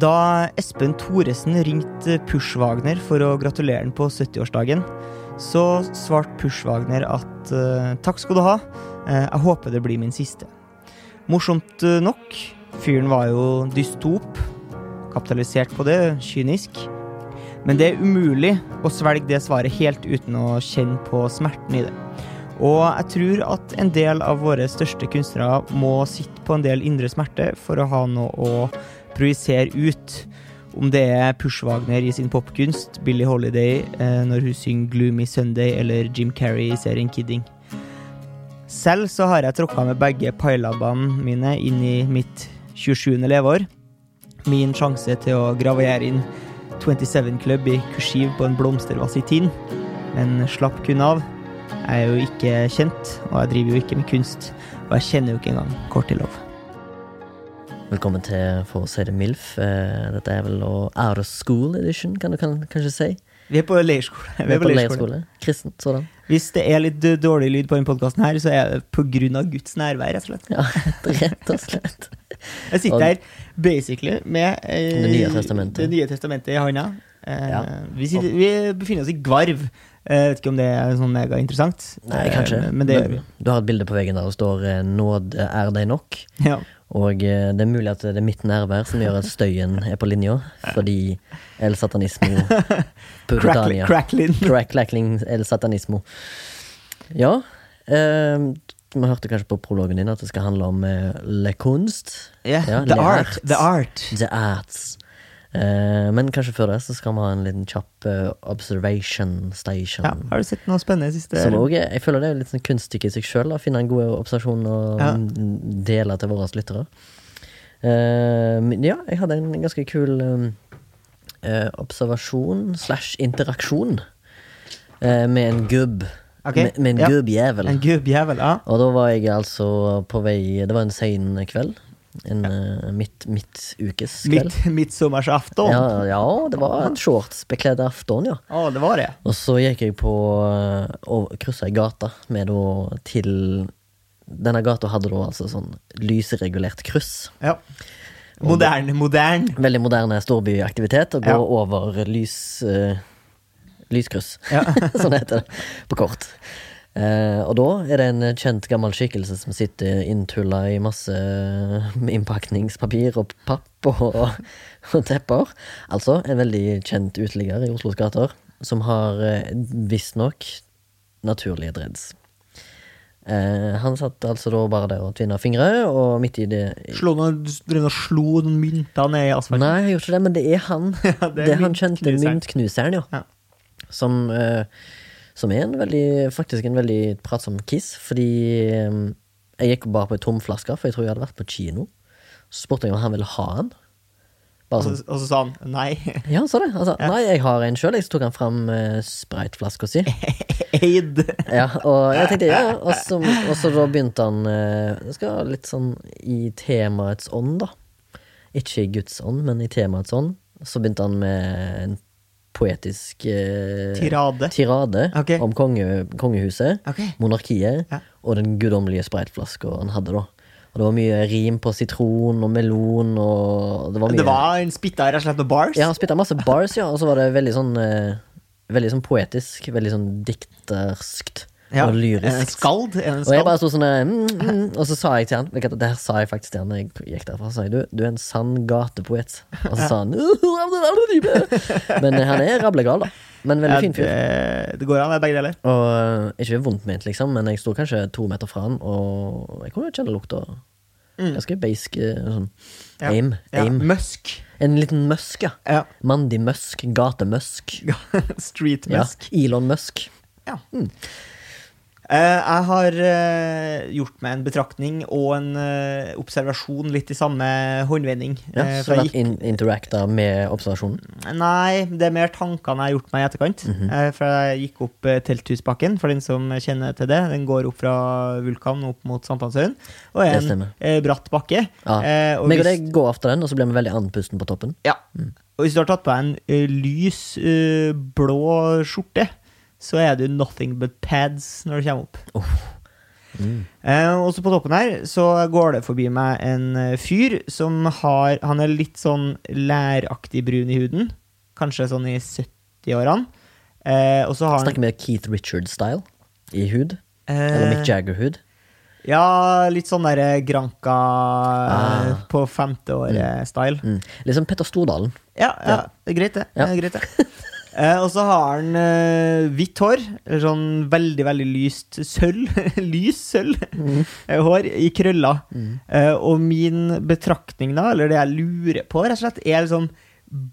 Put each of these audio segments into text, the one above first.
Da Espen Thoresen ringte Pushwagner for å gratulere han på 70-årsdagen, så svarte Pushwagner at eh, takk skal du ha, eh, jeg håper det blir min siste. Morsomt eh, nok, fyren var jo dystop, kapitalisert på det, kynisk. Men det er umulig å svelge det svaret helt uten å kjenne på smerten i det. Og jeg tror at en del av våre største kunstnere må sitte på en del indre smerte for å ha noe å projisere ut. Om det er Push Wagner i sin popkunst, Billie Holiday eh, når hun synger Gloomy Sunday, eller Jim Carrey i serien Kidding. Selv så har jeg tråkka med begge pailabene mine inn i mitt 27. leveår. Min sjanse til å gravere inn 27 Club i kursiv på en blomstervass i tinn, men slapp kun av. Jeg er jo ikke kjent, og jeg driver jo ikke med kunst, og jeg kjenner jo ikke engang Kortilov. Velkommen til For å si det MILF. Eh, Dette er vel Out of School Edition, kan du kanskje si? Vi er på leirskole. Vi er på leirskole. Kristent sådan. Hvis det er litt eh, dårlig lyd på denne podkasten så er det av Guds nærvær, rett og slett. Ja, rett og slett. Jeg sitter Og- her basically med eh, Det nye testamentet. Det nye testamentet i hånda. Eh, Ja. vi, sitter, vi befinner oss i Gvarv. Jeg vet ikke om det er sånn megainteressant. Nei, kanskje. Eh, Men det. Du har et bilde på veggen der det står 'Nåd er deg nok'. Ja. Og eh, det er mulig at det er mitt nærvær som gjør at støyen er på linja, fordi El Satanismo Puritania. Cracklin. Crack-lackling El Satanismo. Ja. Eh, vi hørte kanskje på prologen din at det skal handle om eh, le kunst. Yeah, Ja, the art. The art. The arts. Eh, men kanskje før det så skal vi ha en liten kjapp eh, observation station. Ja, har du sett noe spennende i siste Som også, jeg føler det er litt sånn kunststykke i seg sjøl. Finne en god observasjon og Ja. dele til våre lyttere. Eh, ja, jeg hadde en ganske kul observasjon slash interaksjon med en gubb. Okay. Med, med en ja. gubbjævel. En gubbjævel, ja. Og da var jeg altså på vei Det var en sein kveld. En uh, midt, midtukeskveld. Midt, Midtsommersaften. Ja, ja, det var en shortsbekledd afton, ja. Å, det var det. Og så gikk jeg på eh, og kryssa ei gate med da til Denne gata hadde da altså sånn lysregulert kryss. Ja. Modern, modern. Veldig moderne storbyaktivitet å gå Ja. over lys uh, lyskryss, Ja. sånn heter det på kort. Eh, og da er det en kjent gammel skikkelse som sitter inntulla i masse eh, innpakningspapir og papp og, og tepper. Altså en veldig kjent uteligger i Oslos gater, som har eh, visstnok naturlige dreads. Eh, han satt altså da bare der og tvinna fingre, og midt i det Slå noen, drev og slo noen mynter ned i asfalten. Nei, jeg gjorde ikke det, men det er han. Ja, det, er han kjente myntknuseren, ja. Ja. Som, eh, som er en veldig, faktisk en veldig pratsom kiss, fordi eh, jeg gikk bare på ei tom flaske, for jeg tror jeg hadde vært på kino. Så spurte jeg om han ville ha den. Og så, sånn, og så sa han nei. ja, han sa det. Han sa Ja. nei, jeg har en sjøl. Så tok han fram uh, spraytflaska si. Eid. Ja, og jeg tenkte ja, og så, og så da begynte han uh, skal litt sånn i temaets ånd, da. Ikke i Guds ånd, men i temaets ånd. Så begynte han med en poetisk eh, Tirade. tirade okay. om konge, kongehuset, okay. monarkiet Ja. og den guddommelige spraytflaska han hadde, da. Og det var mye rim på sitron og melon og Det var mye Det var en spytta rett og slett bars? Ja, han spytta masse bars, ja, og så var det veldig sånn eh, Veldig sånn poetisk, veldig sånn dikterskt Ja, og lyrisk. skald? En Og jeg bare sto sånn eh, mm, mm, Og så sa jeg til han vet her sa jeg faktisk til han jeg gikk derfra. Sa jeg du, du er en sann gatepoet. Og så sa han Men eh, han er rablegal, da. Men veldig Ja, fin fyr. det, det går an, det er begge deler. Og eh, ikke vondt ment, liksom, men jeg sto kanskje to meter fra han, og jeg kunne kjenne lukta. Mm. Ganske basic eh, sånn Ja. aim. Ja. Musk. En liten musk, ja. Ja. Mandig musk. Gatemusk. Street musk. Elon Musk. Ja. Eh, jeg har eh, gjort meg en betraktning og en eh, observasjon litt i samme håndvending. Ja, Eh, så du har in interacta med observasjonen? Nei, det er mer tankene jeg har gjort meg i etterkant. Mhm. Eh, For jeg gikk opp eh, Telthusbakken, for den som kjenner til det. Den går opp fra Vulkan opp mot Sankthanshaugen. Og er en eh, bratt bakke. Ja. Eh, og Meg og deg går after den, og så blir vi veldig andpusten på toppen. Ja. Og hvis du har tatt på deg en eh, lys eh, blå skjorte, så er du nothing but pads når du kommer opp. Mm. Eh, og så på toppen her så går det forbi meg en eh, fyr som har Han er litt sånn læraktig brun i huden. Kanskje sånn i 70-årene. Eh, og så har han Snakker mer Keith Richards-style i hud? eh, Eller Mick Jagger-hud? Ja, litt sånn Granca eh, Ah. på femte året-style. Mm. Litt som Petter Stordalen. Ja, ja, Ja. det er greit, det. Ja. det, er greit, det. Eh, og så har han eh, hvitt hår. Eller sånn veldig, veldig lyst sølv. Lys sølv mm. hår i krøller. Eh, og min betraktning da, eller det jeg lurer på, rett og slett, er liksom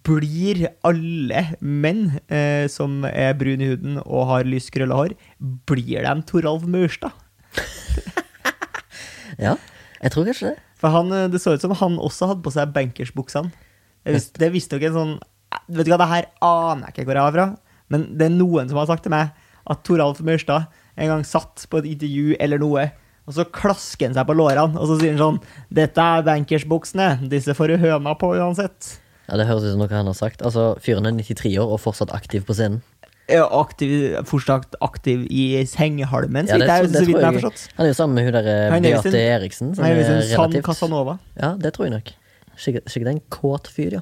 Blir alle menn eh, som er brune i huden og har lyst krølla hår, blir de Toralv Maurstad? Ja, jeg tror kanskje det. For han, eh, det så ut som han også hadde på seg bankersbuksene. Det er visstnok en sånn Vet du hva, det her aner jeg ikke hvor jeg har fra, men det er noen som har sagt til meg at Toralf Maurstad en gang satt på et intervju eller noe, og så klasker han seg på lårene, og så sier han sånn 'Dette er bankersbuksene. Disse får du høna på uansett'. Ja, Det høres ut som noe han har sagt. Altså, Fyren er 93 år og fortsatt aktiv på scenen. Er aktiv, fortsatt aktiv i sengehalmen, Ja, så det, så, vidt jeg har forstått. han er jo sammen med hun der eh, Beate Eriksen, som Han er er relativt Casanova. Ja, det tror jeg nok. Sikkert en kåt fyr, ja.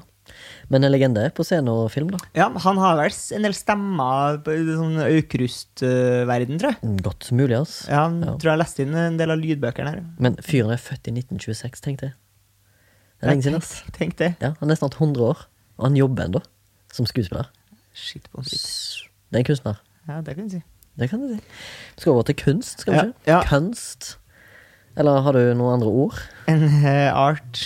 Men en legende på scene og film, da. Ja, han har vel en del stemmer på i sånn Aukrust-verden, tror jeg. Mm, Godt mulig, ass. Ja, Ja. tror jeg leste inn en del av lydbøkene her. Men fyren er født i 1926, tenkte jeg. Det er lenge siden, ass. Tenk, tenk det. Ja, Han er snart 100 år, og han jobber ennå som skuespiller. Shit på. Det er en kunstner. Ja, det kan du si. Det kan du si. Vi skal over til kunst, skal vi Ja, ikke? ja. Kunst. Eller har du noen andre ord? En uh, art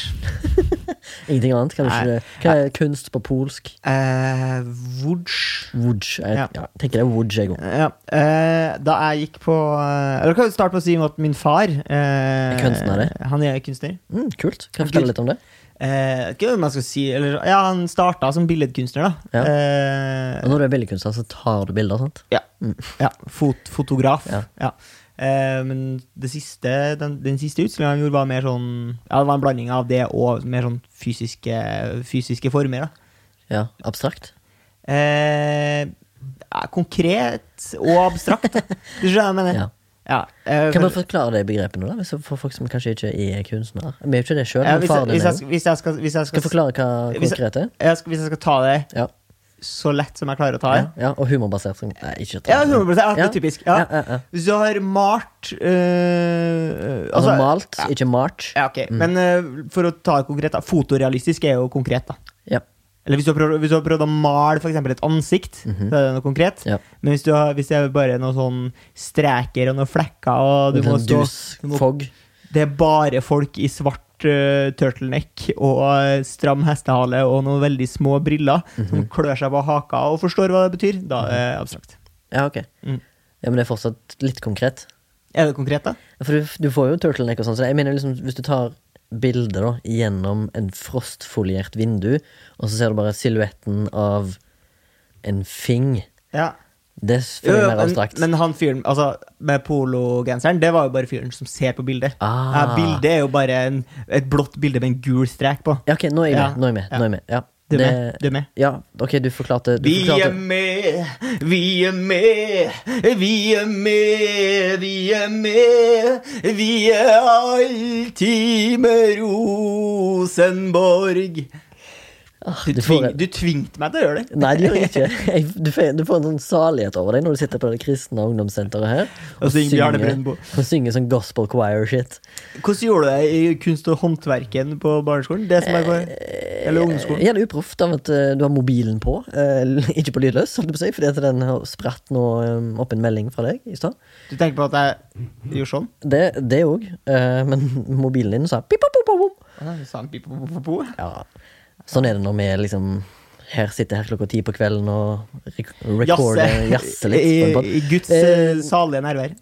Ingenting annet? Kan du ikke, hva er kunst på polsk? uh, Woods. Wudge. Jeg, Ja. ja. tenker det er wudge, jeg òg. Ja, Uh, da jeg gikk på eh, Eller kan vi starte med å si at min far uh, Er kunstner, det? Han er kunstner. Mm, kult. Kan du fortelle litt om det? Eh, ikke hva man skal si eller, Ja, han starta som billedkunstner, da. Ja. Eh, Og når du er billedkunstner, så tar du bilder, sant? Ja. ja fot, fotograf. Ja. Ja. Eh, men det siste, den, den siste utstillingen han gjorde, var mer sånn Ja, det var en blanding av det og mer sånn fysiske, fysiske former. da Ja, Abstrakt? eh, Konkret og abstrakt. Du skjønner hva jeg mener? Ja. Ja, øh, Kan du man forklare det begrepet nå, da? For folk som kanskje ikke er kunstnere? Vi er jo ikke det sjøl, ja, hvis, jeg, hvis, jeg, hvis, jeg skal, hvis, jeg Skal skal, forklare hva konkret er? hvis jeg skal ta det Ja. så lett som jeg klarer å ta det Ja, ja, og humorbasert. Som, nei, ikke Ja, ta det. 100 ja, det er typisk. Ja. Ja, ja, ja. Hvis du har malt øh, Altså, malt, ja. ikke mart. Ja, ok. Men øh, for å ta det konkret, da. Fotorealistisk er jo konkret, da. Ja. Eller hvis du har prøvd, hvis du har prøvd å male eksempel et ansikt, så er det noe konkret. Mhm. Ja. Men hvis, du har, hvis det er bare noen sånn streker og noen flekker, og du må stå dus, du må- fog. Det er bare folk i svart uh, turtleneck og øh, stram hestehale og noen veldig små briller Mhm. som klør seg på haka og forstår hva det betyr. Da er det abstrakt. Ja, ok. Mm. Ja, Men det er fortsatt litt konkret. Er det konkret, da? For du, du får jo turtleneck og sånn, så jeg mener liksom hvis du tar bildet da gjennom en frostfoliert vindu, og så ser du bare silhuetten av en fing, Ja. det føler jeg mer abstrakt. men han fyren altså, med pologenseren, det var jo bare fyren som ser på bildet. Ah. Ja, bildet er jo bare en, et blått bilde med en gul strek på. Ja, ok, nå er jeg Ja. med. Nå er jeg med. Ja. Nå er jeg med. Ja. Du er Det- med? Du er med? Ja, ok, du forklarte, du Vi er med, vi er med, vi er med, vi er med. Vi er alltid med Rosenborg. Ah, Du, du tving, en- du tvingte meg til å gjøre det. Nei, det gjør jeg ikke. Jeg, du, får, du får en sånn salighet over deg når du sitter på det kristne ungdomssenteret her. Og synger og synger sånn gospel choir-shit. Hvordan gjorde du det i kunst- og håndverken på barneskolen? Det som er på, eller ungdomsskolen? Gjerne uproft av at eh, du har mobilen på, eh, ikke på lydløs, holdt jeg på å si, fordi den har spratt nå eh, opp en melding fra deg i stad. Du tenker på at jeg gjorde sånn? Det det òg, men mobilen din sa pip, pip, pip, pip, pip. Ah, sang pip, pop, pop, pop. Ja, sånn er det når vi liksom her sitter her klokka ti på kvelden og recorder, jazze litt. I. I Guds Eh, eh, salige nærvær.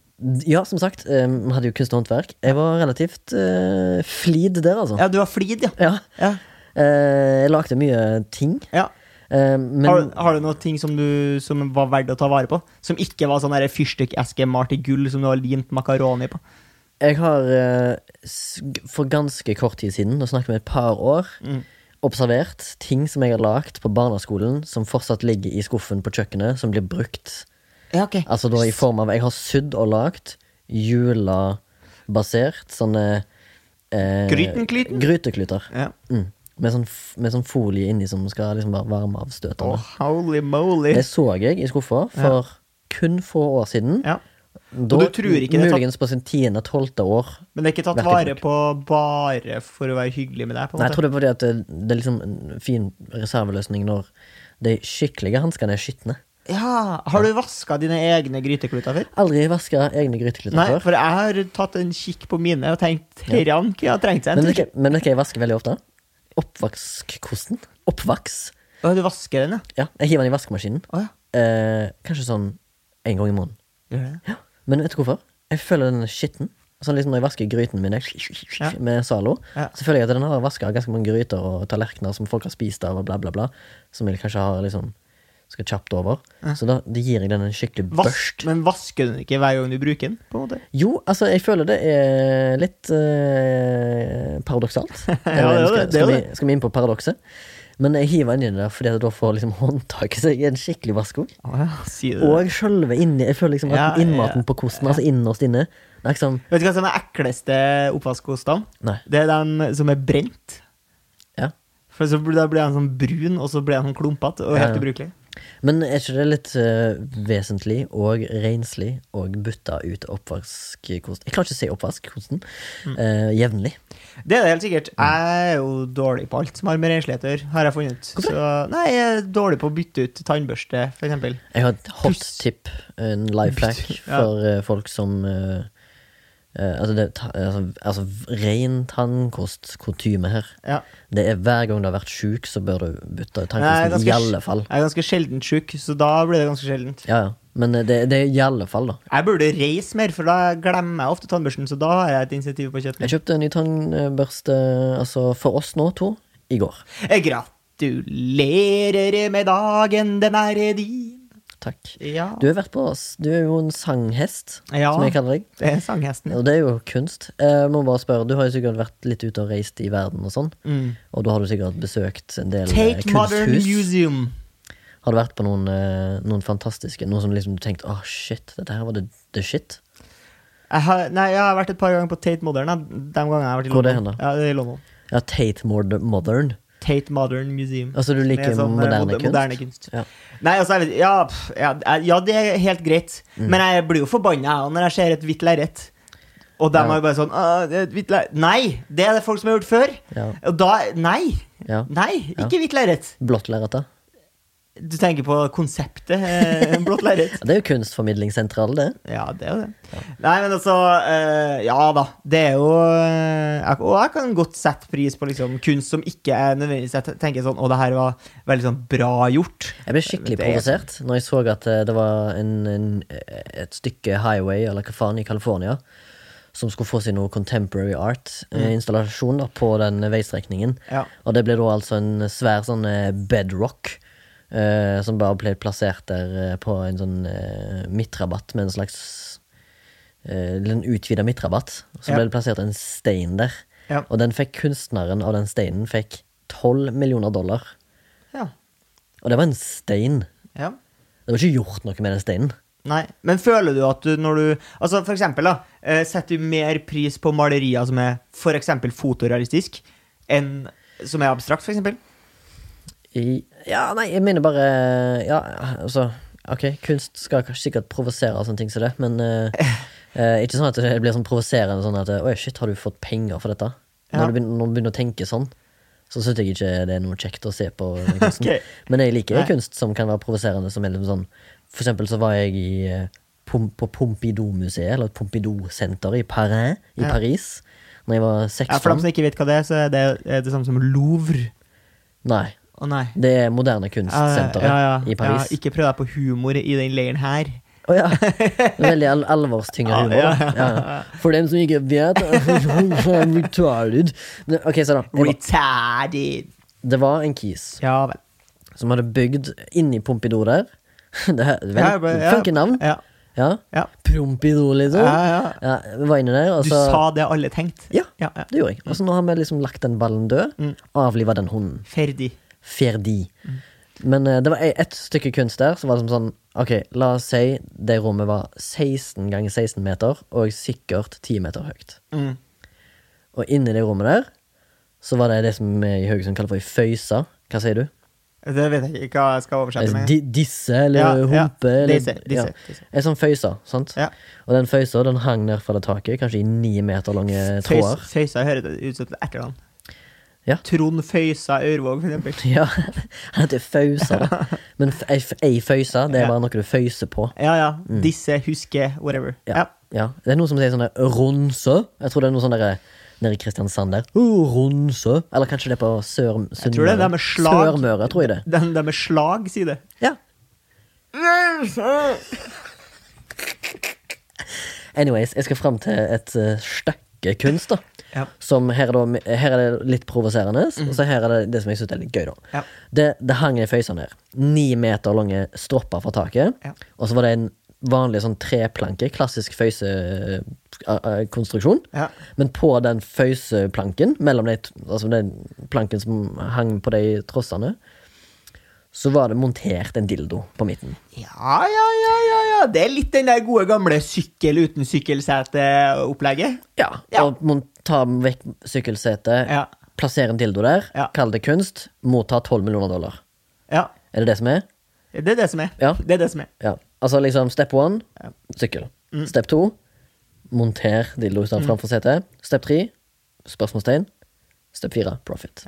Ja, som sagt, Vi um, hadde jo kunst og håndverk. Jeg var relativt uh, flid der, altså. Ja, du var flid, ja. Ja. ja. Uh, jeg lagde mye ting. ja. Uh, men Har, du- har du noen ting som, du, som var verdt å ta vare på? Som ikke var sånn fyrstikkeske malt i gull som du har limt makaroni på? jeg har eh, for ganske kort tid siden, nå snakker vi et par år, Mm. Observert ting som jeg har lagd på barneskolen, som fortsatt ligger i skuffen på kjøkkenet, som blir brukt. Ja, okay. Altså da i form av Jeg har sydd og lagd julebasert sånne eh, Grytenklyten? Gryteklyter. Ja. Mm. Med, sånn, med sånn folie inni som skal liksom være varmeavstøtende. Oh, holy moly. Det så jeg i skuffa for kun få år siden. Ja. Da, du tror ikke det er tatt- muligens på sin tiende-tolvte år. Men det er ikke tatt vare på bare for å være hyggelig med deg? Nei, jeg tror det er fordi at det, det er liksom en fin reserveløsning når de skikkelige hanskene er skitne. Ja, Har du vaska dine egne grytekluter før? Aldri vaska egne grytekluter Nei, før. for jeg har tatt en kikk på mine og tenkt herran kunne har trengt seg en tur. hva- men vet du hva jeg vasker veldig ofte? Oppvaskkosten. Oppvaks. Å, du vasker den, ja? Ja, jeg hiver den i vaskemaskinen. Å ja. Eh, kanskje sånn en gang i måneden. Ja. det? Men vet du hvorfor? Jeg føler den er skitten. Sånn liksom Når jeg vasker gryten min Ja. med Zalo, Ja. så føler jeg at den har vaska ganske mange gryter og tallerkener som folk har spist av, og bla, bla, bla. Som jeg kanskje har liksom skal kjapt over. Så da det gir jeg den en skikkelig Vas børst. men vasker du den ikke hver gang du bruker den? på en måte? Jo, altså, jeg føler det er litt eh, paradoksalt. Ja, det skal, det, det skal, vi, skal vi inn på paradokset? Men jeg hiver den inn der fordi da får liksom håndtaket seg en skikkelig vasko. òg. Ja? Og sjølve inni Jeg føler liksom at Ja, innmaten ja, på kosten, altså innerst inne liksom Vet du hva som er ekleste oppvaskostene? Det er den som er brent. Ja. For så Da blir den sånn brun, og så blir den sånn klumpete og helt ubrukelig. Men er ikke det litt uh, vesentlig og renslig å bytte ut oppvaskkosten Jeg klarer ikke å si oppvaskkosten eh, jevnlig. Det er det helt sikkert. Jeg er jo dårlig på alt som har med renslighet å gjøre, har jeg funnet ut. Så, nei, jeg er dårlig på å bytte ut tannbørste, eksempel. Jeg har et hot tip, en life hack, for eh, folk som eh, eh, altså, det, ta, altså, altså ren tannkostkutyme her. Ja. Det er hver gang du har vært sjuk, så bør du bytte ut tannkosten. ganske I alle fall. Jeg er ganske sjeldent sjuk, så da blir det ganske sjeldent. Ja, ja. Men eh, det, det er i alle fall, da. Jeg burde reise mer, for da glemmer jeg ofte tannbørsten, så da har jeg et initiativ på kjøttet. Jeg kjøpte en ny tannbørste altså for oss nå to i går. Jeg Gratulerer med dagen, den er din. Takk. Ja, Du har vært på oss. Du er jo en sanghest, ja som jeg kaller deg. det er sanghesten. Og det er jo kunst. Jeg må bare spørre, Du har jo sikkert vært litt ute og reist i verden og sånn. Mm. Og da har du sikkert besøkt en del kunsthus Tate Modern. Museum. Har du vært på noen, eh, noen fantastiske Noe som liksom du tenkte åh shit, dette her var det, det shit? Jeg har, nei, jeg har vært et par ganger på Tate Modern. De gangene jeg har vært i Hvor er det hen da? Ja, det er i London. Ja, Tate Modern. Tate Modern Museum. Altså du liker sånn, eh, moderne kunst? moderne kunst. Ja. Nei, altså, ja, ja, ja, det er helt greit. Mm. Men jeg blir jo forbanna når jeg ser et hvitt lerret. Og de har jo bare sånn det er et hvitt lerret». Nei! Det er det folk som har gjort før. Og da Nei! Nei, ikke hvitt lerret. Blått lerret, da? Du tenker på konseptet eh, blått lerret? Ja, det er jo kunstformidlingssentral, det. Ja, det er jo det. Nei, men altså eh, Ja da. Det er jo eh, jeg, Og jeg kan godt sette pris på liksom, kunst som ikke er nødvendigvis Jeg tenker sånn Å, det her var veldig sånn bra gjort. Jeg ble skikkelig Det er provosert når jeg så at eh, det var en, en, et stykke highway, eller hva faen, i California, som skulle få seg noe contemporary art-installasjon på den veistrekningen. Ja. Og det ble da altså en svær sånn eh, bedrock. Eh, som bare ble plassert der eh, på en sånn uh, midtrabatt med en slags uh, En utvida midtrabatt. Så Ja. ble det plassert en stein der. Ja. Og den fikk kunstneren av den steinen fikk 12 millioner dollar. ja. Og det var en stein. ja. Det var ikke gjort noe med den steinen. Nei, men føler du at du når du Altså for eksempel, da. Setter du mer pris på malerier som er for eksempel fotorealistisk, enn som er abstrakt, for eksempel? I, ja, nei, jeg mener bare Ja, altså Ok, kunst skal kanskje sikkert provosere og sånne ting som det, men uh, eh, ikke sånn at det blir sånn provoserende sånn at Oi, shit, har du fått penger for dette? Ja. Når, du begynner, når du begynner å tenke sånn, så syns jeg ikke det er noe kjekt å se på kunsten. okay. Men jeg liker Nei. kunst som kan være provoserende, som er liksom sånn For eksempel så var jeg i, eh, på Pompidou-museet, eller Pompidou-senter i Paris, i Ja. Paris, Når jeg var Ja, For dem som ikke vet hva det er, så er det er det samme som Louvre. Nei, Å nei. det er moderne kunstsenteret Ja, ja, i Paris. Ja, ikke prøv deg på humor i den leiren her. Å ja. Veldig al alvorstynga humor. Ja, ja. For dem som ikke vet Retarded. Ok, se da. Retarded. det var en kis Ja vel. som hadde bygd inni Pompidou der. Det er veldig funky navn. Ja. Ja. Pompidou, liksom. Ja, ja. Ja, vi var inne der, og Du sa det alle tenkte. Ja, Ja, ja. det gjorde jeg. Og så nå har vi liksom lagt den ballen død. Mm. Avliva den hunden. Ferdig. Ferdi. Men eh, det var e- ett stykke kunst der som var som sånn Ok, la oss si det rommet var 16 ganger 16 meter, og sikkert 10 meter høyt. Mm. Og inni det rommet der så var det det som vi i Haugesund kaller for ei føysa. Hva sier du? Det vet jeg ikke hva jeg skal oversette Altså, med. disse, eller Ja, ja. humpe, eller Disse, disse, ja. En sånn føysa, sant? Ja. Og den føysa den hang ned fra det taket, kanskje i ni meter lange tråder. Føysa høres ut som et etternavn. Ja. Trond Føysa Aurvåg, for eksempel. Ja, han heter Fausa, da. Men ei, føysa, det er bare noe du føyser på. Ja, ja. Disse, husker, whatever. Ja. Ja. Det er noe som sier sånn der Ronse. Jeg tror det er noe sånn der nede i Kristiansand der. Oh, Ronse. Eller kanskje det er på Sør Jeg tror det er med slag. Sørmøre, tror jeg det. Den der med slag, sier det. Ja. Anyways, jeg skal fram til et uh, stykke kunst, da. Ja. Som her er, da, her er det litt provoserende, og så her er det det som jeg syns er litt gøy, da. Ja. Det, det hang i føyse ned. Ni meter lange stropper fra taket. Ja. Og så var det en vanlig sånn treplanke, klassisk føysekonstruksjon. Ja. Men på den føyseplanken, mellom de, altså den planken som hang på de trossene, så var det montert en dildo på midten. Ja, ja, ja, ja, ja. Det er litt den der gode gamle sykkel uten sykkelsete-opplegget. Ja, Ja. Og ta vekk sykkelsetet, Ja. plassere en dildo der, Ja. kall det kunst, motta 12 millioner dollar. Ja. Er det det som er? Det er det som er. Ja. Det er det som er. Ja. Altså liksom step one, sykkel. sykkel. Step to, monter dildo stedet framfor setet. Step tre, spørsmålstegn. Step fire, profit.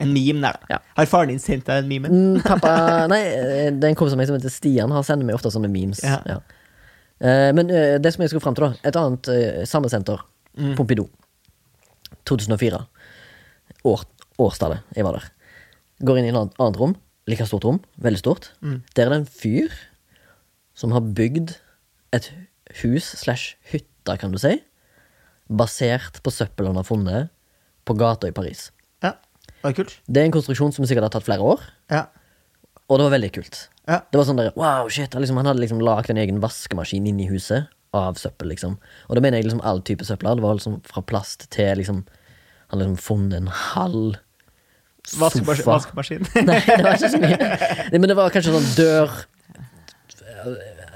En meme der. Ja. Har faren din sendt deg den memen? Mm, pappa Nei, eh, det er en kompis av meg som heter Stian. Han sender meg ofte sånne memes. Ja. Ja. Eh, men eh, det som jeg skulle fram til, da. Et annet uh, samme senter. Mm. Pompidou. 2004. År, årstallet jeg var der. Går inn i et annet rom. Like stort rom. Veldig stort. Mm. Der er det en fyr som har bygd et hus slash hytte, kan du si, basert på søppel han har funnet på gata i Paris. Var det kult? Det er en konstruksjon som sikkert har tatt flere år, Ja. og det var veldig kult. Ja. Det var sånn der, wow, shit, liksom, Han hadde liksom lagd en egen vaskemaskin inni huset av søppel. liksom Og da mener jeg liksom all type søppel. Det var liksom fra plast til liksom Han hadde liksom funnet en halv sofa. vaskemaskin. Nei, det var ikke så mye. Nei, men det var kanskje sånn dør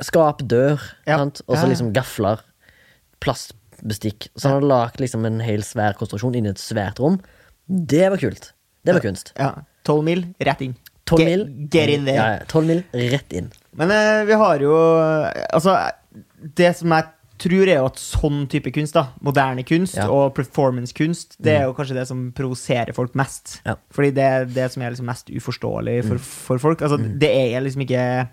Skapdør, Ja. og så liksom gafler. Plastbestikk. Så han hadde lagd liksom en hel svær konstruksjon inni et svært rom. Det var kult. Det var kunst. ja. 12 mil, rett inn. 12 Get- mil. Get in there. Ja, ja, 12 mil rett inn. Men eh, vi har jo Altså, det som jeg tror er jo at sånn type kunst, da, moderne kunst Ja. og performance-kunst, det er jo kanskje det som provoserer folk mest. Ja. Fordi det er det som er liksom mest uforståelig for, for folk. Altså, det er liksom ikke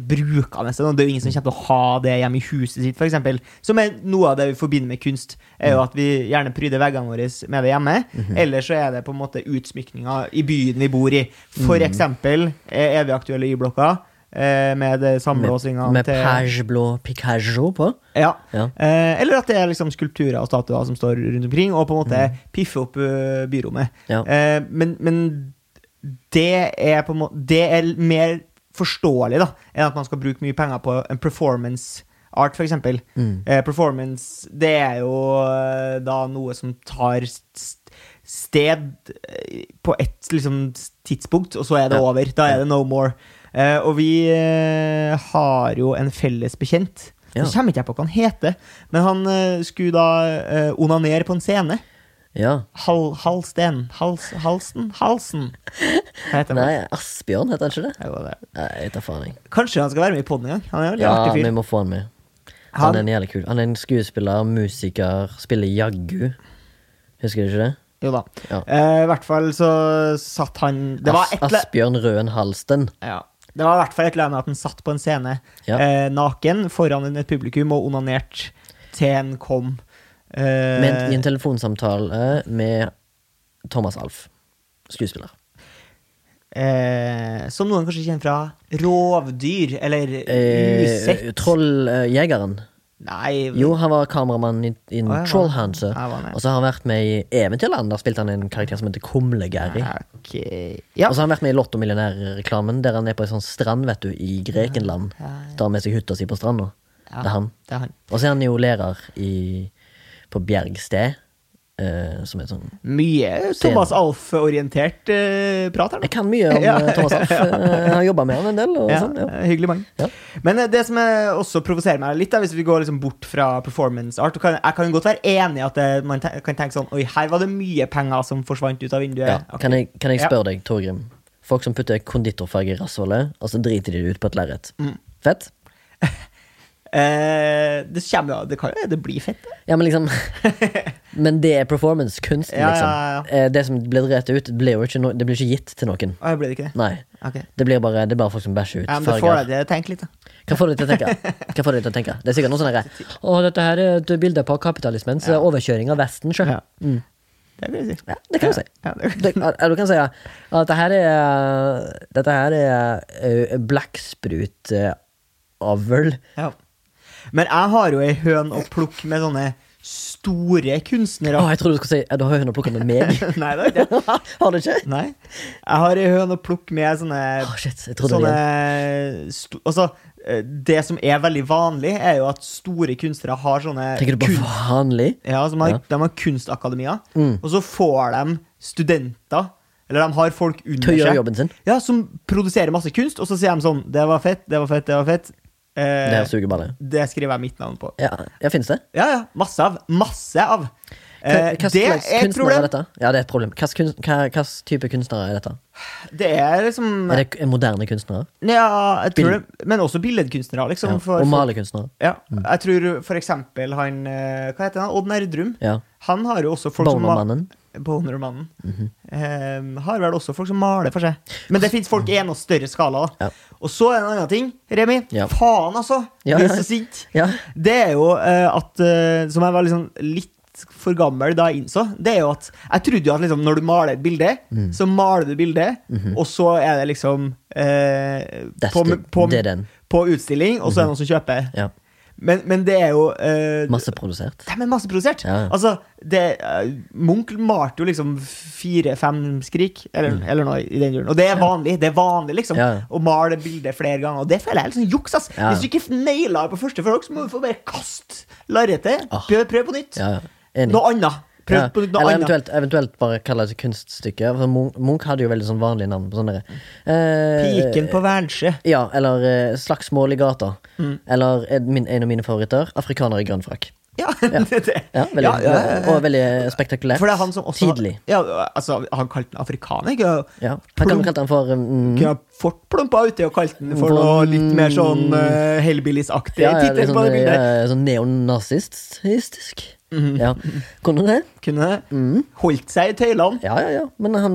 brukende. da. Det er jo ingen som kommer til å ha det hjemme i huset sitt, f.eks. Som er noe av det vi forbinder med kunst. Er jo at vi gjerne pryder veggene våre med det hjemme. Eller så er det på en måte utsmykninga i byen vi bor i. For eksempel eh, er vi aktuelle Y-blokka. eh, Med det med, Med til page blå Picaggio på. ja. Ja. Eh, Eller at det er liksom skulpturer og statuer som står rundt omkring, og på en måte piffer opp eh, byrommet. Ja. Eh, men, men det er på en måte Det er mer forståelig da enn at man skal bruke mye penger på en performance art, for. Mm. Eh, performance, det er jo eh, da noe som tar sted eh, på ett liksom, tidspunkt, og så er det over. Da er det no more. Eh, og vi eh, har jo en felles bekjent. Ja. Nå kommer ikke jeg på hva han heter, men han skulle da eh, onanere på en scene. Ja. Hal, halsten Hals, Halsen? Halsen? Hva heter han? Nei, Asbjørn heter han ikke det? Ja, det. Nei, jeg tar faen, jeg. Kanskje han skal være med i poden en gang? Han er jo en Ja, artig vi må få han med. Han er en jævlig kul. Han er en skuespiller, musiker, spiller jaggu. Husker du ikke det? jo da. Ja. Eh, I hvert fall så satt han Det var et Asbjørn Røen Halsten. ja. Det var i hvert fall et eller annet at han satt på en scene Ja. eh, naken foran et publikum og onanert til han kom. Eh, Men i en telefonsamtale med Thomas Alf. Skuespiller. eh, Som noen kanskje kjenner fra rovdyr, eller Eh. Trolljegeren. Nei Jo, han var kameramann i, i oh, ja, ja, ja. Og så har han vært med i Eventyrland. Der spilte han en karakter som heter Kumle-Gary. Okay. Ja. Og så har han vært med i Lotto Millionær-reklamen, der han er på en sånn strand vet du, i Grekenland. Ja, Tar med seg hytta si på stranda. Ja. Det er han. Han. Og så er han jo lærer i, på Bjergsted, Uh, som er sånn Mye Thomas Alf-orientert uh, prat her nå. Jeg kan mye om Ja. eh, Thomas Alf. Uh, Jeg har jobba med han en del. Ja, sånn, ja. eh, Hyggelig mann. Men eh, det som eh, også provoserer meg litt, da, hvis vi går liksom bort fra performance art kan, Jeg kan godt være enig i at man te kan tenke sånn Oi, her var det mye penger som forsvant ut av vinduet. Ja. Ok. Kan, jeg, kan jeg spørre deg, Torgrim? Folk som putter konditorfarge i rasshølet, og så driter de det ut på et lerret. Mm. Fett? Eh, det kommer Det kan jo det blir fett, det. Ja, men liksom Men det er performance-kunsten, Ja, liksom. ja, ja. Eh, Det som blir drevet ut, ble jo ikke, no det blir ikke gitt til noen. Å, ble det ikke det? Nei. Okay. Det blir bare, det er bare folk som bæsjer ut Ja, men det får deg litt, da. Hva får du til å tenke? Hva får du til å tenke? Det er sikkert noe sånn herre Å, dette her er et bilde på kapitalismens Ja. overkjøring av Vesten, sjøl. Mm. Det kan du si. Ja, det kan du si. Ja, det, du kan si at dette her er Dette her er blekksprutavl. ja. Men jeg har jo ei høn å plukke med sånne store kunstnere. Oh, jeg tror du skal si Du har høne å plukke med meg. Nei, det er ikke har du ikke? Nei. Jeg har ei høn å plukke med sånne oh, shit. Jeg trodde Sånne det Altså, eh, det som er veldig vanlig, er jo at store kunstnere har sånne Tenker du på kunst- vanlig? Ja, som har, Ja. De har kunstakademier, Mm. og så får de studenter Eller de har folk under seg jobben sin? Ja, som produserer masse kunst, og så sier de sånn Det var fett, det var fett, det var fett. Eh, Det er det skriver jeg mitt navn på. Ja, ja Finnes det? Ja, ja. Masse av. Masse av. Hva, Eh, hva det er et kunstnere er problem. dette? Ja, det er et problem. Hva, hva, type kunstnere er dette? Det er liksom Er det moderne kunstnere? Ja, jeg tror det, men også billedkunstnere, liksom. Ja. for- Og malerkunstnere? Ja, jeg tror for eksempel han eh, Hva heter han? Odd Nerdrum. Ja. Han har jo også folk som ma- Bonermannen? Mm -hmm. Eh, har vel også folk som maler for seg. Men det fins folk i enda større skala. Ja. Og så er det en annen ting, Remi. Ja. Faen, altså! Ja, er så sint. Det er jo eh, at eh, Som jeg var liksom litt for gammel da jeg innså, det er jo at jeg trodde jo at liksom når du maler et bilde, Mm. så maler du bildet, Mhm. og så er det liksom eh, på, på, på utstilling, og så er det noen som kjøper. Ja. Men, men det er jo uh, Masseprodusert. de er masseprodusert. Ja. Altså, det, uh, Munch malte jo liksom fire-fem skrik, eller, eller noe i den duren. Og det er vanlig. Det er vanlig liksom Mm. Ja. å male bildet flere ganger. Og det føler jeg er litt sånn juks. ass Ja. Hvis du ikke nailer på første forsøk, så må du få bare kaste lerretet. Ah. Prøv, prøv på nytt. Ja, ja. Noe annet. Prøv Ja. på noe Eller annet. eventuelt, eventuelt bare kalle det et kunststykke. For Munch, Munch hadde jo veldig sånn vanlige navn. På sånne, eh, Piken på værelset. Ja, eller eh, Slagsmål i gata. Mm. Eller eh, min, en av mine favoritter, Afrikaner i grønn frakk. Ja, det. Ja, veldig, Ja, ja, ja, ja. Og veldig spektakulært. For det er han som også Tidlig. Ja, altså, Han kalte den afrikaner. Ikke? Ja. Han kan kalle den for mm, Kunne fort plumpa uti og kalt den for For- noe litt mer sånn uh, Hellbillies-aktig ja, ja, tittel sånn, ja, sånn neonazistisk. Mhm. Ja. Kunne det? Kunne det. Mm. Holdt seg i tøylene. Ja, ja, ja. Men han,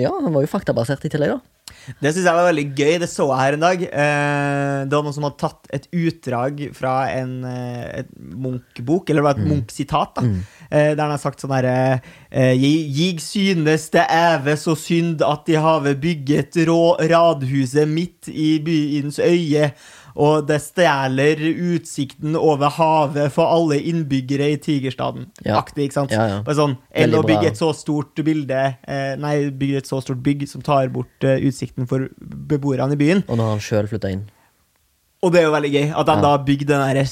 ja, han var jo faktabasert i tillegg, da. Det syns jeg var veldig gøy. Det så jeg her en dag. Eh, det var noen som hadde tatt et utdrag fra en eh, et Munch-bok, eller det var et Munch-sitat, da. Mm. der han har sagt sånn herre Jig synes det æve så synd at de have bygget rå radhuset midt i byens øye. Og det stjeler utsikten over havet for alle innbyggere i Tigerstaden. Ja. Aktig, ikke sant? Ja, ja. Bare sånn, Enn å bygge et så stort bilde eh, Nei, bygge et så stort bygg som tar bort eh, utsikten for beboerne i byen. Og når han sjøl flytta inn. Og det er jo veldig gøy at de da bygde den derre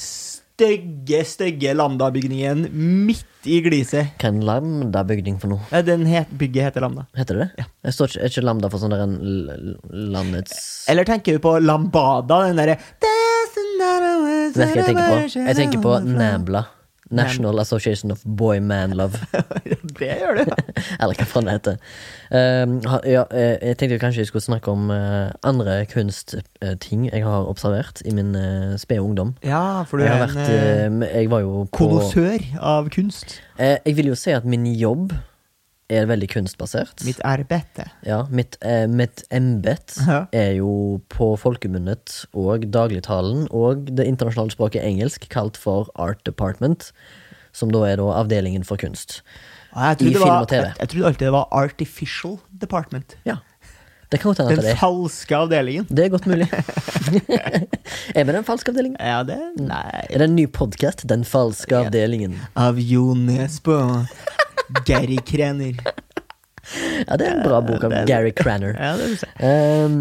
stygge, stygge Lambda-bygningen midt i gliset. Hva er en Lambda-bygning for noe? Ja, den het, bygget heter Lambda. Heter det det? Ja. Jeg står ikke, er ikke Lambda for sånn der en landets Eller tenker du på Lambada, den derre Vet ikke hva jeg tenker på. Jeg tenker på NAMBLA. National Association of Boy Man Love. det gjør du. Eller hva faen det heter. Um, ja, eh, jeg tenkte kanskje jeg skulle snakke om eh, andre kunstting jeg har observert i min uh, spede ungdom. Ja, for du Jeg, er en vært, jeg var jo på av kunst. Jeg vil jo si at min jobb er veldig kunstbasert. Mitt arbeide. Ja, mitt, eh, mitt embet Ja. er jo på folkemunnet og dagligtalen og det internasjonale språket engelsk kalt for Art Department, som da er da avdelingen for kunst. Jeg I film var, og TV. Jeg, jeg trodde alltid det var Artificial Department. Ja. Det kan godt hende Den det falske avdelingen. Det er godt mulig. er vi den falske avdelingen? Ja, det Nei. Er det en ny podkast? Den falske avdelingen. Av Jo Nesbø. Gary Krener. Ja, det er en bra bok av det Gary Cranner. Ja, det vil si. Ehm,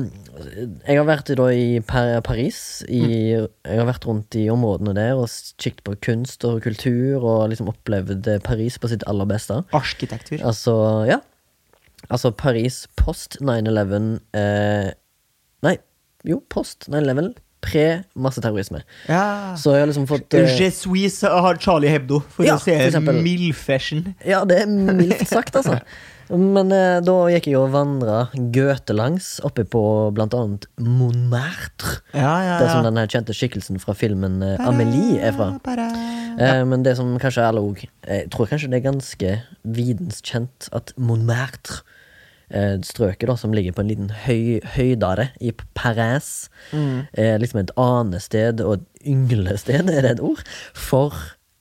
jeg har vært da, i Paris. I, Mm. Jeg har vært rundt i områdene der og kikket på kunst og kultur og liksom opplevd Paris på sitt aller beste. Arkitektur. Altså, ja. Altså Paris post 9-11 eh, Nei, jo, post 9-11. Pre masseterrorisme. Ja. Så jeg har liksom fått uh, Je suis har Charlie Hebdo, for Ja, å se Mild fashion Ja, det er mildt sagt, altså. Men uh, da gikk jeg og vandra gøtelangs oppe på blant annet Montmartre. Ja, ja, Det Der som den her kjente skikkelsen fra filmen uh, Amelie er fra. Uh, men det som kanskje alle òg Jeg tror kanskje det er ganske videnskjent at Montmartre, eh, strøket da som ligger på en liten høy, høydare i Paris, Mm. Eh, liksom et anested og et ynglested, er det et ord, for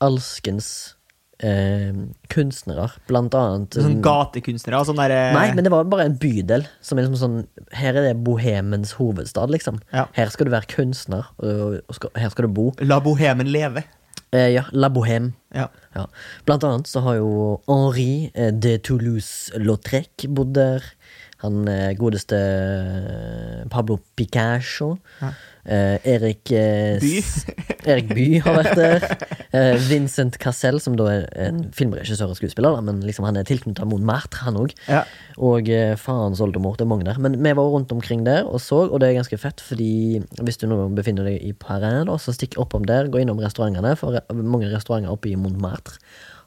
alskens eh, kunstnere, blant annet Sånn gatekunstnere. Sånn derre Nei, men det var bare en bydel. Som er liksom sånn Her er det bohemens hovedstad, liksom. Ja. Her skal du være kunstner, og, og skal, her skal du bo. La bohemen leve. Eh, ja, La Bohème. Ja. Ja. Blant annet så har jo Henri eh, de Toulouse-Lautrec bodd der. Han eh, godeste eh, Pablo Picasso. Ja. Eh, Erik eh, By. Erik By har vært der. Eh, Vincent Cassell, som da er en filmregissør og skuespiller, men liksom han er tilknyttet Montmartre, han òg. Ja. Og farens oldemor, mange der. Men vi var rundt omkring der og så, og det er ganske fett, fordi hvis du nå befinner deg i Paris, da, så stikk oppom der, gå innom restaurantene, for mange restauranter oppe i Montmartre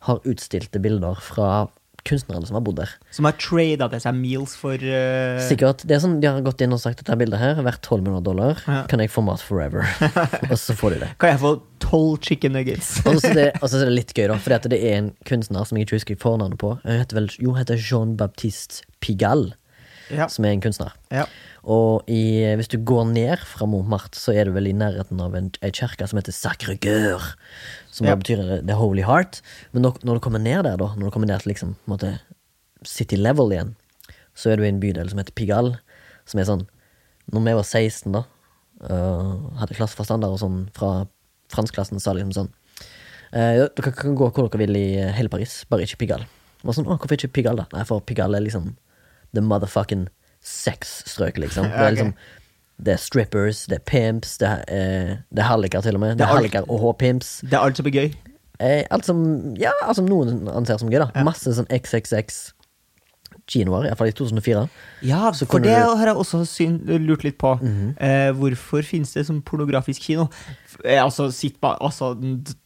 har utstilte bilder fra kunstnerne som har bodd der. Som har trada til seg meals for uh... Sikkert. Det er sånn, De har gått inn og sagt dette bildet her er verdt 1200 dollar. Ja. Kan jeg få mat forever? og så får de det. Kan jeg få tolv chicken nuggets? Og så er det, og så er det litt gøy, da, fordi det er en kunstner som jeg ikke husker fornavnet på. Han heter vel, jo, heter Jean-Baptiste Pigalle. Ja. som er en kunstner. Ja. Og i, hvis du går ned fra Montmartre, så er du vel i nærheten av en, en kirke som heter Sacre Coeur. Som Ja. betyr The Holy Heart. Men når, når du kommer ned der, da, når du kommer ned til liksom, måte, city level igjen, så er du i en bydel som heter Pigalle. Som er sånn Når vi var 16, da, uh, hadde klasseforstander og sånn fra franskklassen, sa liksom sånn uh, Dere kan gå hvor dere vil i eh, hele Paris, bare ikke Pigalle. Og sånn, å, hvorfor ikke Pigalle, da? Nei, for Pigalle er liksom the motherfucking sex-strøk, liksom. Det er liksom det er strippers, det er pimps, det er, eh, det er halliker til og med. Det er er halliker og H-pimps. Det er alt som er gøy. Eh, alt som Ja, alt som noen anser som gøy, da. Masse sånn XXX kinoer, iallfall i 2004. Ja, for det du- har jeg også syn, lurt litt på. eh, hvorfor finnes det som pornografisk kino? Eh, altså, sitt ba, altså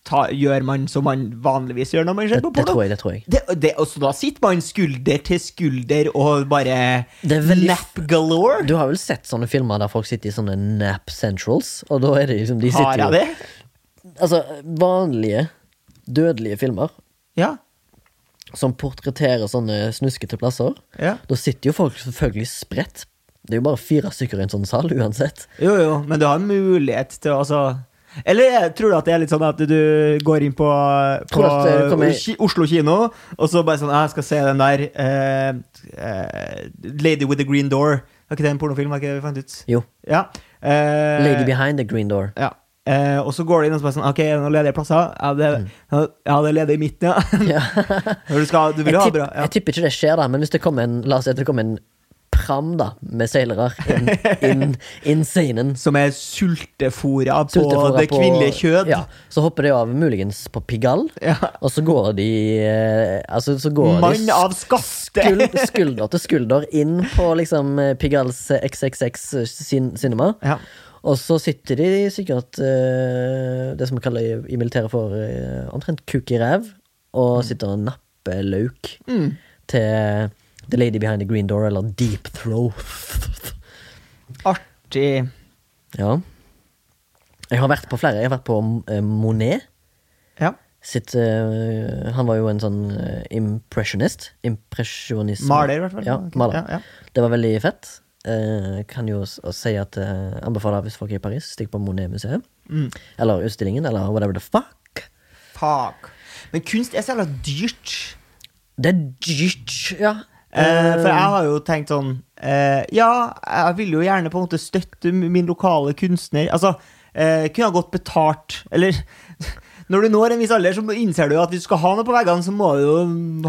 ta, gjør man som man vanligvis gjør når man ser Det, på det tror jeg. det tror jeg Det, det, også da sitter man skulder til skulder og bare Det veldig- nap galore. Du har vel sett sånne filmer der folk sitter i sånne nap centrals? Og da er det liksom De Har sitter jo jeg det? Altså, vanlige dødelige filmer Ja. Som portretterer sånne snuskete plasser. ja. Da sitter jo folk selvfølgelig spredt. Det er jo bare fire stykker i en sånn sal uansett. Jo, jo, men du har en mulighet til å altså Eller jeg tror du at det er litt sånn at du går inn på, på Oslo kino, og så bare sånn Jeg skal se den der eh, eh, Lady with the Green Door. Var ikke det en pornofilm? Var ikke det vi fant ut? Jo. Ja. Eh, Lady Behind the Green Door. Ja. Eh, og så går du inn og så bare sånn Ok, er det noen ledige plasser? Ja, det, ja, det er ledig i midten, ja. Mm. Du, skal, du Jeg, tipp, bra. Ja. jeg tipper ikke det skjer, da, men hvis det kommer en La oss si at det kommer en pram da med seilere inn, inn, inn scenen Som er sultefora på det kvinnelige kjød. Ja, så hopper de av muligens på Pigalle, Ja. og så går de eh, Altså, så går Mann de av skaste! skuld, skulder til skulder inn på liksom eh, Pigalles XXX sin, cinema. Ja. Og så sitter de sikkert eh, det som vi kaller i, militæret for eh, omtrent kuk i ræv, og sitter og napper lauk Mm. til The Lady Behind the Green Door, eller Deep Throat. Artig. Ja. Jeg har vært på flere. Jeg har vært på eh, Monet. Ja. Sitt, uh, han var jo en sånn impressionist. Impresjonisme. Maler, i hvert fall. Ja, maler. Ja, ja. Det var veldig fett. Eh, kan jo si at eh, anbefaler hvis folk er i Paris, stikk på Monet-museet. Mm. Eller utstillingen, eller whatever the fuck. Fuck. Men kunst er så jævla dyrt. Det er dyrt, ja. Eh, for jeg har jo tenkt sånn eh, Ja, jeg vil jo gjerne på en måte støtte min lokale kunstner. Altså, eh, kunne ha godt betalt Eller når du når en viss alder, så innser du at hvis du skal ha noe på veggene, så må du jo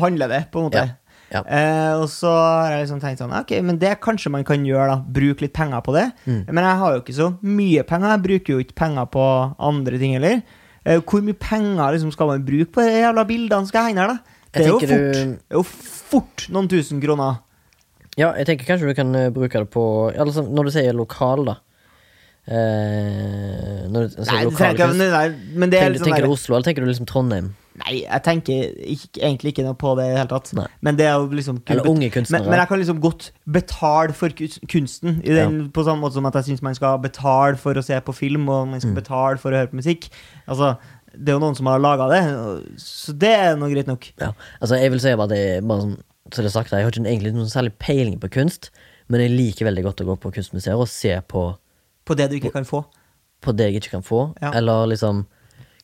handle det, på en måte. Ja, ja. Eh, og så har jeg liksom tenkt sånn Ok, men det kanskje man kan gjøre, da. Bruke litt penger på det. Mm. Men jeg har jo ikke så mye penger. Jeg bruker jo ikke penger på andre ting heller. Eh, hvor mye penger liksom skal man bruke på de jævla bildene skal skal henge her, da? Det er, jo fort, du- det er jo fort noen tusen kroner. Ja, jeg tenker kanskje du kan eh, bruke det på altså, Når du sier lokal, da. Eh, når altså, Nei, lokal ikke nei, Men det er liksom tenker du Oslo, eller tenker du liksom Trondheim? Nei, jeg tenker ikke, egentlig ikke noe på det i det hele tatt. Nei. Men det er jo liksom Eller unge men, kunstnere? men jeg kan liksom godt betale for kunsten, i den, på samme måte som at jeg syns man skal betale for å se på film, og man Mm. skal betale for å høre på musikk. Altså, det er jo noen som har laga det, så det er nå greit nok. Ja, altså jeg vil si bare det bare som, Så det sagt, Jeg har ikke egentlig noen særlig peiling på kunst, men jeg liker veldig godt å gå på kunstmuseer og se på, På det du ikke kan få. på det jeg ikke kan få. Ja. Eller liksom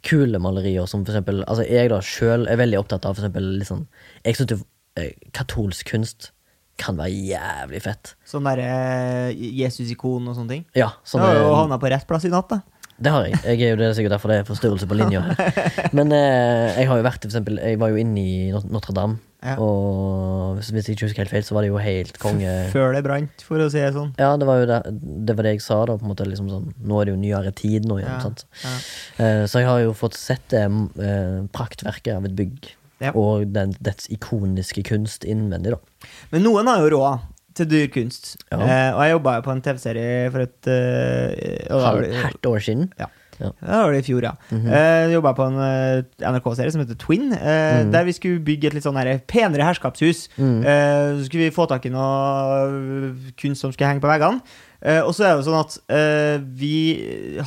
kule malerier som for eksempel Altså jeg da sjøl er veldig opptatt av for eksempel sånn Jeg syns eh, katolsk kunst kan være jævlig fett. Sånn derre Jesus-ikon og sånne ting. Ja, Så du har jo eh, havna på rett plass i natt, da. Det har jeg. jeg er jo, det er sikkert derfor det er forstyrrelse på linja. Men eh, jeg har jo vært for eksempel, Jeg var jo inne i Notre-Dame, Ja. og hvis jeg ikke husker helt feil, så var det jo helt konge Før det brant, for å si det sånn. Ja, det var jo det, det, var det jeg sa, da. på en måte liksom sånn Nå er det jo nyere tid nå igjen. Ja, sant? ja. Eh, så jeg har jo fått sett det eh, praktverket av et bygg. Ja. Og den, dets ikoniske kunst innvendig, da. Men noen har jo råd til dyr kunst. Eh, og jeg jobba jo på en TV-serie for et uh, halvt år siden. Ja, det var det i fjor, ja. Mm -hmm. uh, Jobba på en uh, NRK-serie som heter Twin, Uh, mm. der vi skulle bygge et litt sånn her penere herskapshus. Mm. Eh, så skulle vi få tak i noe kunst som skulle henge på veggene. Eh, og så er det jo sånn at eh, vi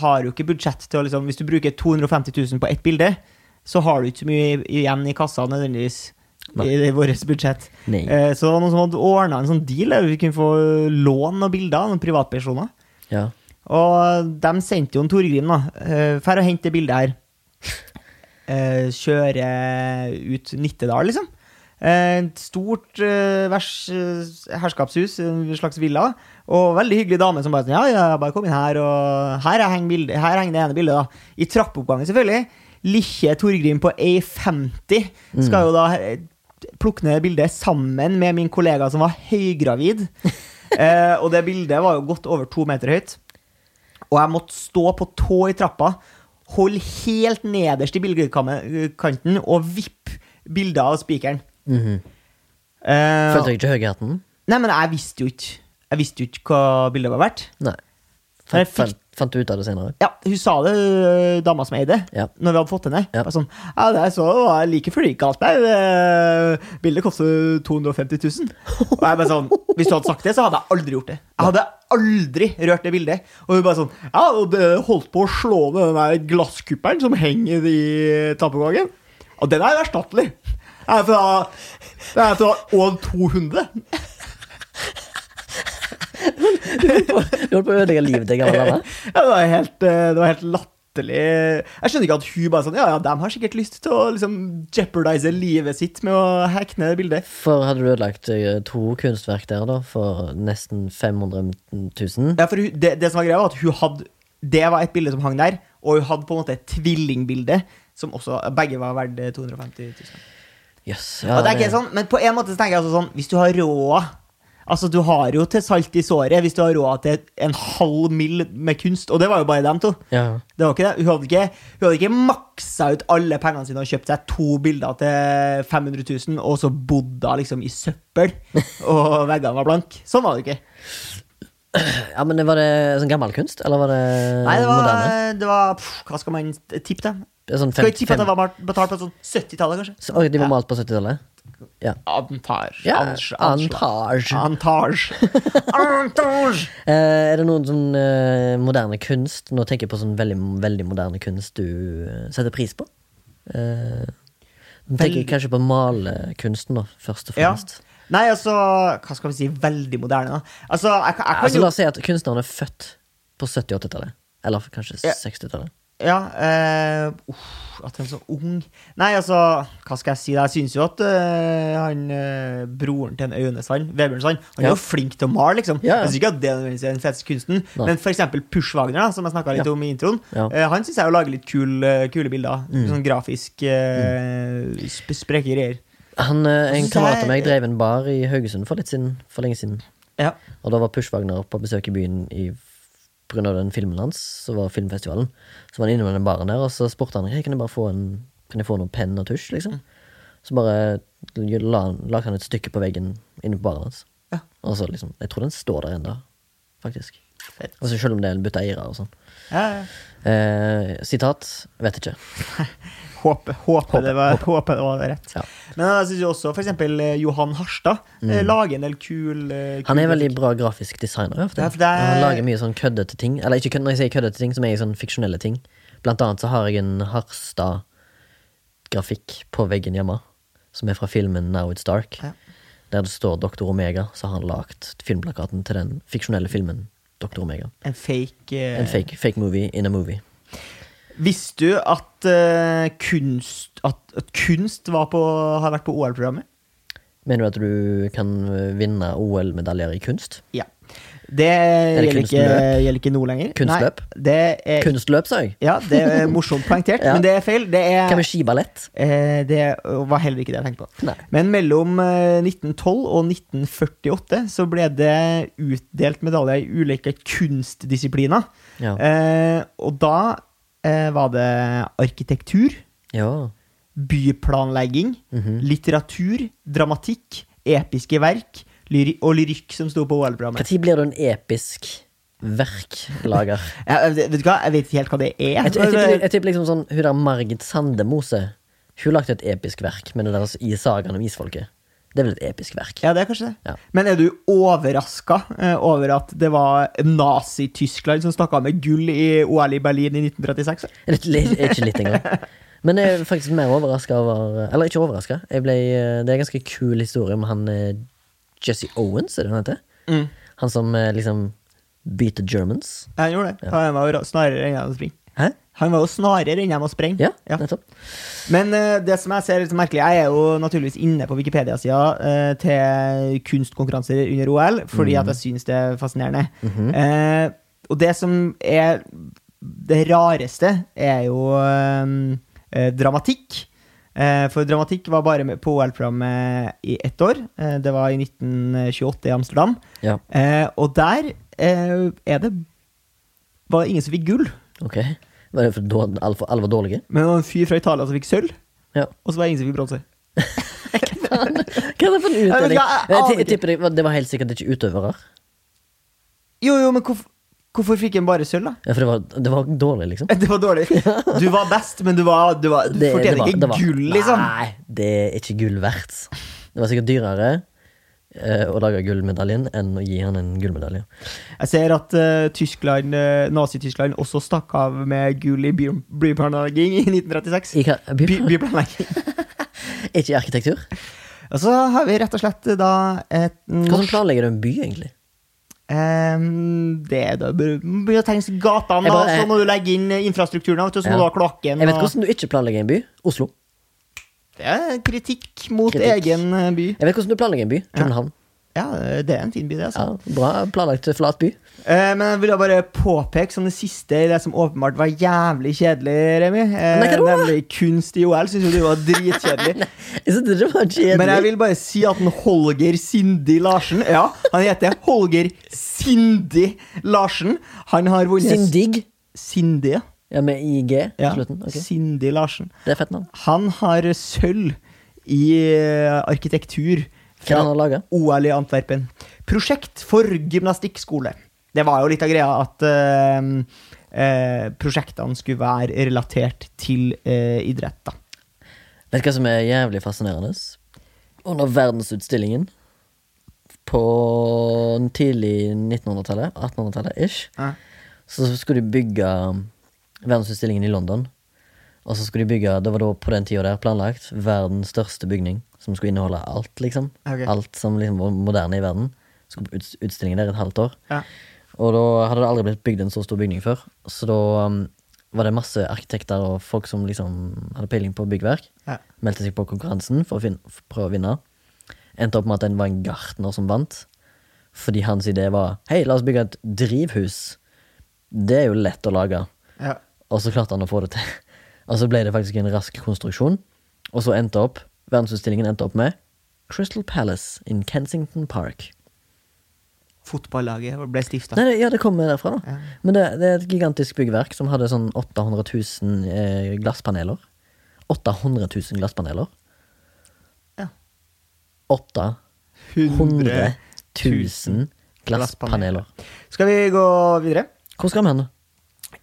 har jo ikke budsjett til å liksom Hvis du bruker 250 000 på ett bilde, så har du ikke så mye igjen i kassa nødvendigvis. I, i vårt budsjett. Eh, så det var noen som hadde ordna en sånn deal der vi kunne få lån og bilder av noen privatpersoner. Ja. Og de sendte jo en Torgrim, da. Uh, for å hente det bildet her. Eh, kjøre ut Nittedal, liksom. Eh, Et stort eh, vers, eh, herskapshus, en slags villa. Og veldig hyggelig dame som bare sånn Ja, ja, bare kom inn her, og her henger, her henger det ene bildet, da. I trappeoppgangen, selvfølgelig. Lille Torgrim på A50 skal jo da eh, plukke ned bildet sammen med min kollega som var høygravid. Eh, og det bildet var jo godt over to meter høyt. Og jeg måtte stå på tå i trappa, holde helt nederst i bildekanten og vippe bildet av spikeren. Mm -hmm. uh, Følte du ikke høyheten? Nei, men jeg visste jo ikke Jeg visste jo ikke hva bildet var verdt. Nei. Jeg fikk- fant, du ut av det senere? Ja, hun sa det, øh, dama som eide, Ja. når vi hadde fått henne. Ja. Bare Sånn, ja, det er så det var like før det der. Bildet koster 250 000. Og jeg bare sånn, Hvis du hadde sagt det, så hadde jeg aldri gjort det. Jeg hadde aldri rørt det bildet. Og hun bare sånn Ja, og det holdt på å slå ned den der glasskuppelen som henger i tappegangen. Og den er uerstattelig. Det er fra, det er fra år 200. Du holdt på å ødelegge livet til gamle dame? Ja, det var helt, eh, det var helt latterlig. Jeg skjønner ikke at hun bare sånn Ja, ja, de har sikkert lyst til å liksom jeopardise livet sitt med å hacke ned bildet. For hadde du ødelagt eh, to kunstverk der, da, for nesten 500 000? Ja, for hun, det, det som var greia, var at hun hadde Det var et bilde som hang der, og hun hadde på en måte et tvillingbilde, som også Begge var verdt 250 000. Jøss. og det er ikke sånn, men på en måte så tenker jeg altså sånn Hvis du har råd Altså, du har jo til salt i såret hvis du har råd til en halv mill. med kunst, og det var jo bare dem to. Ja. Det var ikke det. Hun hadde ikke, hun hadde ikke maksa ut alle pengene sine og kjøpt seg to bilder til 500 000, og så bodde hun liksom i søppel, og veggene var blanke. Sånn var det ikke. ja, men Var det sånn gammel kunst, eller var det, Nei, det var, moderne? det var pff, Hva skal man tippe da? Sånn Sånn Skal fem, vi tippe at det var betalt på sånn 70-tallet, kanskje? så, oi, de var Ja. malt på 70-tallet? Ja. Antar. Ja, Ans- anslag. Antage. Antage. Antage. Eh, er det noen sånn uh, moderne kunst Nå tenker jeg på sånn veldig, veldig moderne kunst du uh, setter pris på? Uh, nå tenker jeg kanskje på malekunsten, da, først og Ja. fremst. Nei, altså Hva skal vi si? Veldig moderne, da. Altså, jeg, jeg kan Altså, la oss si at kunstneren er født på 70- og 80-tallet. Eller kanskje Ja. 60-tallet. Ja, Uh, uh, at han er så ung Nei, altså, hva skal jeg si? Jeg syns jo at uh, han eh, broren til en Aune Sand, Vebjørn han er Ja. jo flink til å male, liksom. Ja, ja. Jeg syns ikke at det nødvendigvis er den feteste kunsten, Nei. men for eksempel Pushwagner, da, som jeg snakka litt om i introen, han syns jeg jo lager litt kul, eh, kule bilder. Mm. Sånn grafisk sp spreke greier. Han, en kamerat av meg drev en bar i Haugesund for litt siden, for lenge siden. Ja. Og da var Pushwagner på besøk i byen i, av den filmen hans, som var filmfestivalen. Så var han innom den baren der, og så spurte han hey, kan jeg bare få en Kan jeg få noe penn og tusj, liksom. Så bare la, han- lagde han et stykke på veggen inne på baren hans. Ja. Og så liksom Jeg tror den står der ennå, faktisk. Fett. Og så selv om det er en bytte eiere og sånn. Eh, sitat vet ikke. Håper, håper, det var, håper det var rett. Ja. Men jeg syns også eksempel eh, Johan Harstad mm. lager en del kul, eh, Mm. Han er veldig bra grafisk designer. ofte. Det er- Han lager mye sånn køddete ting. Eller ikke når jeg sier køddete ting, som er sånn fiksjonelle ting. Blant annet så har jeg en Harstad-grafikk på veggen hjemme, som er fra filmen Now It's Dark. Ja. Der det står Doktor Omega, så har han lagd filmplakaten til den fiksjonelle filmen Dr. Omega. En fake, uh... En fake, fake movie in a movie. Visste du at, uh, kunst, at, at kunst var på, har vært på OL-programmet? Mener du at du kan eh, vinne OL-medaljer i kunst? Ja. Det, gjelder, ikke, gjelder ikke nå lenger. Kunstløp? Nei, det er, Kunstløp, sa jeg. ja, det er morsomt poengtert, Ja. men det er feil. Det, Hva er, med skiballett? eh, det var heller ikke det jeg tenkte på. Nei. Men mellom eh, 1912 og 1948 så ble det utdelt medaljer i ulike kunstdisipliner. Ja. Eh, og da eh, var det arkitektur, ja. byplanlegging, Mhm. litteratur, dramatikk, episke verk lyri og lyrikk som sto på OL-programmet. Når blir du en episk verklager? ja, vet du hva, jeg vet ikke helt hva det er. Jeg, jeg, jeg, jeg tipper liksom sånn Hun der Margit Sandemose Hun lagde et episk verk med det der i sagaen om isfolket. Det er vel et episk verk? Ja, det er kanskje det. Ja. Men er du overraska eh, over at det var Nazi-Tyskland som stakk av med gull i OL i Berlin i 1936? Litt, litt, ikke litt engang. Men jeg er faktisk mer overraska over Eller ikke overraska. Det er en ganske kul historie om han eh, Jesse Owens, er det han heter? Mm. Han som eh, liksom beat the Germans. Han gjorde det. Han var jo snarere enn å springe. Hæ? Han var jo snarere enn jeg må sprenge. Ja, nettopp. Men uh, det som jeg ser litt merkelig Jeg er jo naturligvis inne på Wikipedia-sida uh, til kunstkonkurranser under OL, fordi at jeg syns det er fascinerende. eh, og det som er det rareste, er jo eh, eh, dramatikk. Eh, for dramatikk var bare med på OL-programmet i ett år. Eh, det var i 1928 i Amsterdam. Ja, Eh, og der er det var ingen som fikk gull. ok. Var det for alle, var dårlige? Men det var en fyr fra Italia som fikk sølv, Ja. og så var det ingen som fikk bronse. Hva er det for en utøving? utdeling? jeg Jeg, det var helt sikkert ikke utøvere. Jo, jo, men hvorfor, hvorfor fikk han bare sølv, da? Ja, for det var, det var dårlig, liksom. Det var dårlig. Du var best, men du, var, du, var, du Det- fortjener det ikke gull, liksom. Nei, det er ikke gull verdt. Det var sikkert dyrere eh, å lage gullmedaljen enn å gi han en gullmedalje. Jeg ser at uh, Tyskland, uh, Nazi-Tyskland også stakk av med gull i by- byplanlegging i 1936. I hva, by, By, byplanlegging. ikke i arkitektur? Og så har vi rett og slett da et Hvordan planlegger du en by, egentlig? Ehm, Det er da bør- Begynn å tegne gatene, da, så må du legge inn eh, infrastrukturen, vet du, så må Ja. du ha kloakken. Jeg vet hvordan du ikke planlegger en by. Oslo. Det er kritikk mot Kritikk. egen eh, by. Jeg vet hvordan du planlegger en by. København. Ja, det er en fin by, det. altså Ja, bra planlagt flat by. Eh, men jeg ville bare påpeke som det siste i det som åpenbart var jævlig kjedelig, Remi. Eh, nemlig kunst i OL. Syns jo det var dritkjedelig. Jeg synes det var kjedelig. men jeg vil bare si at den Holger Sindi Larsen Ja, han heter Holger Sindi Larsen. Han har vunnet Sindig. Sindi, ja. Ja, med IG på ja. slutten. Okay. Sindi Larsen. Det er fett navn. Han har sølv i eh, arkitektur Hva han har laga? OL i Antwerpen. Prosjekt for gymnastikkskole. Det var jo litt av greia at uh, uh, prosjektene skulle være relatert til uh, idrett. da. Vet du hva som er jævlig fascinerende? Under verdensutstillingen på tidlig 1900-tallet, 1800-tallet ish, Ja. så skulle de bygge verdensutstillingen i London. Og så skulle de bygge, det var da på den tida der planlagt, verdens største bygning. Som skulle inneholde alt, liksom. Okay. Alt som liksom var moderne i verden. Skulle på uts- utstillingen der et halvt år. Ja. Og da hadde det aldri blitt bygd en så stor bygning før. Så da um, var det masse arkitekter og folk som liksom hadde peiling på byggverk. Ja. Meldte seg på konkurransen for å finne, for å prøve å vinne. Endte opp med at det var en gartner som vant. Fordi hans idé var Hei, la oss bygge et drivhus. Det er jo lett å lage. Ja. Og så klarte han å få det til. Og så ble det faktisk en rask konstruksjon. Og så endte opp verdensutstillingen endte opp med Crystal Palace in Kensington Park. Fotballaget ble stifta. Ja, det kommer derfra, da. Ja. Men det, det er et gigantisk byggverk som hadde sånn 800 000 eh, glasspaneler. 800 000 glasspaneler. Ja. 800 000 glasspaneler. Skal vi gå videre? Hvor skal vi hen?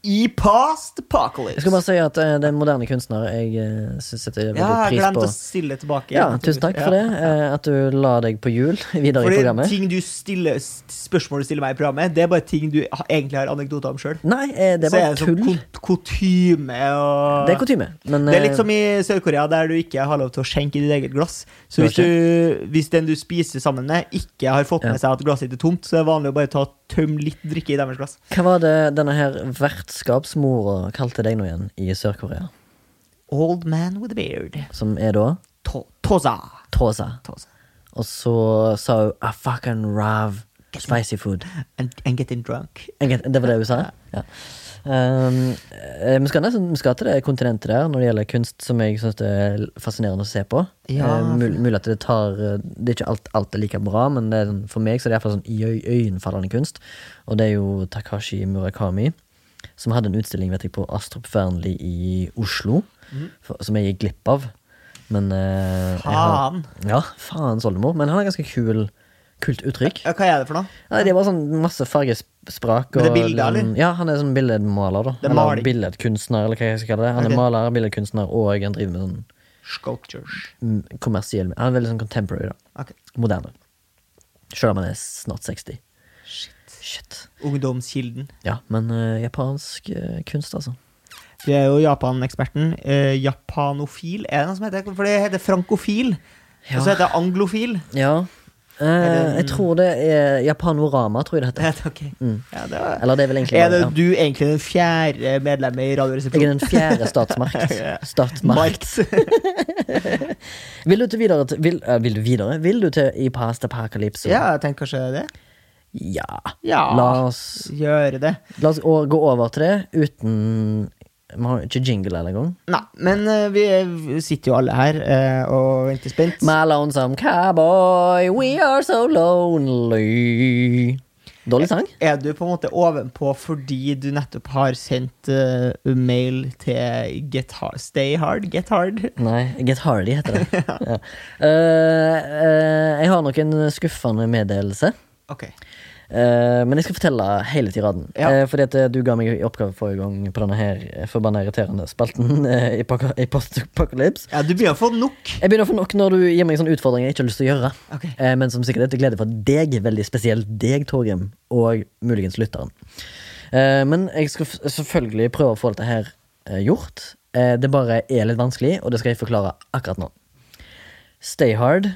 I Past Apocalypse. Jeg skal bare si at uh, det er en moderne kunstner. Jeg uh, setter veldig ja, pris på å stille tilbake. Ja, tusen takk for det. Uh, at du la deg på hjul videre i programmet. ting du stiller, spørsmål du stiller meg i programmet, det er bare ting du egentlig har anekdoter om sjøl. Nei, eh, det er Så er bare det sånn tull. kutyme og Det er kutyme. Men Det er eh, litt som i Sør-Korea, der du ikke har lov til å skjenke i ditt eget glass. Så hvis, du, hvis den du spiser sammen med, ikke har fått med Ja. seg at glasset er tomt, så er det vanlig å bare ta tømme litt drikke i deres glass. hva var det denne her vertskapsmora kalte deg nå igjen i Sør-Korea? Old man with a beard. Som er da To Toza. Tosa. Toza. Og så sa hun I fucking love spicy food. And, and getting drunk. Jeg- Det var det hun sa? Ja. Um, vi, skal nesten, vi skal til det kontinentet der når det gjelder kunst, som jeg syns er fascinerende å se på. Ja, Uh, mul mulig at det tar eh, Det er ikke alt, alt er like bra, men det er, sånn- for meg så er det iallfall sånn iøynefallende kunst. Og det er jo Takashi Murakami, som hadde en utstilling vet jeg, på Astrup Fearnley i Oslo, mm. for, som jeg gikk glipp av. Men uh, Faen! har. Ja, faens oldemor. Men han er ganske kul, kult uttrykk. Ja, hva er det for noe? Nei, det er bare sånn masse fargesprak. Men det er og bilder, eller? Ja, han er sånn billedmaler, da. Det er eller maling. billedkunstner, eller hva jeg skal kalle det. Han Ok. er maler, billedkunstner, og han driver med sånn Sculptures. mm, kommersiell Han er veldig sånn contemporary, da. Ok. Moderne. Selv om han er snart 60. Shit. Shit. Ungdomskilden. Ja, men eh, japansk eh, kunst, altså. Du er jo Japan-eksperten. Eh, japanofil, er det noe som heter? For det heter frankofil. Ja. Og så heter det anglofil. Ja. Eh, jeg tror det er Japanorama, tror jeg det heter. Okay. Mm. ja, det var... Eller det er vel egentlig Er det ja. du egentlig den fjerde medlemmet i Jeg er den fjerde statsmakt. Statsmakt. Vil du til videre til, vil, uh, vil du videre? Vil du til i Past Apocalypse? ja, jeg tenker kanskje det. Ja. Ja, La oss, gjøre det. la oss gå over til det uten Vi har ikke jingle eller engang. Nei, men uh, vi vi sitter jo alle her uh, og venter spent. My lonesome cowboy, we are so lonely. Dårlig sang? Er du på en måte ovenpå fordi du nettopp har sendt uh, mail til Get Hard, Stay Hard? Get Hard? Nei, Get Hardy heter det. ja. Jeg har nok en skuffende meddelelse. Ok. Eh, men jeg skal fortelle hele tiraden. Ja. Eh, fordi at eh, du ga meg i oppgave forrige gang på denne her forbanna irriterende spalten i, i Post Apocalypse. Ja, du begynner å få nok. Jeg begynner å få nok når du gir meg en sånn utfordring jeg ikke har lyst til å gjøre. Okay. Men som sikkert er til glede for deg, veldig spesielt deg, Torgrim, og muligens lytteren. Men jeg skal selvfølgelig prøve å få dette her gjort. Det bare er litt vanskelig, og det skal jeg forklare akkurat nå. Stay Hard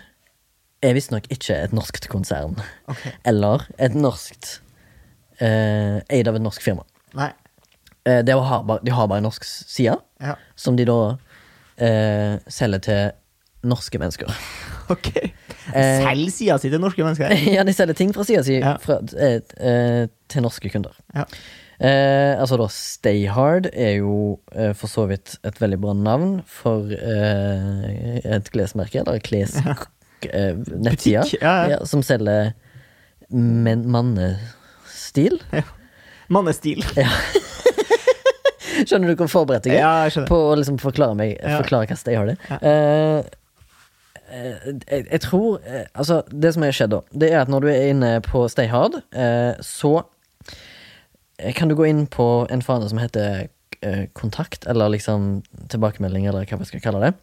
er visstnok ikke et norskt konsern. Okay. Eller et norskt eh, Eid av et norsk firma. Nei. Eh, det har bare, de har bare en norsk side, Ja. som de da eh, selger til norske mennesker. Ok. Eh, Selv sida si til norske mennesker. ja, de selger ting fra sida si Ja. fra- eh, eh, til norske kunder. Ja. Altså da Stay Hard er jo for så vidt et veldig bra navn for et klesmerke, eller kles... eh, nettside, Butikk, ja, ja. som selger men mannestil. Mannestil. Skjønner du hvor forberedt jeg er? Ja. På å liksom forklare meg Ja. Forklare hva Stay Hard er. Ja. Eh, eh, jeg, jeg tror eh, Altså, det som har skjedd, da, det er at når du er inne på Stay Hard, uh, så eh, kan du gå inn på en fane som heter eh, kontakt, eller liksom tilbakemelding, eller hva vi skal kalle det.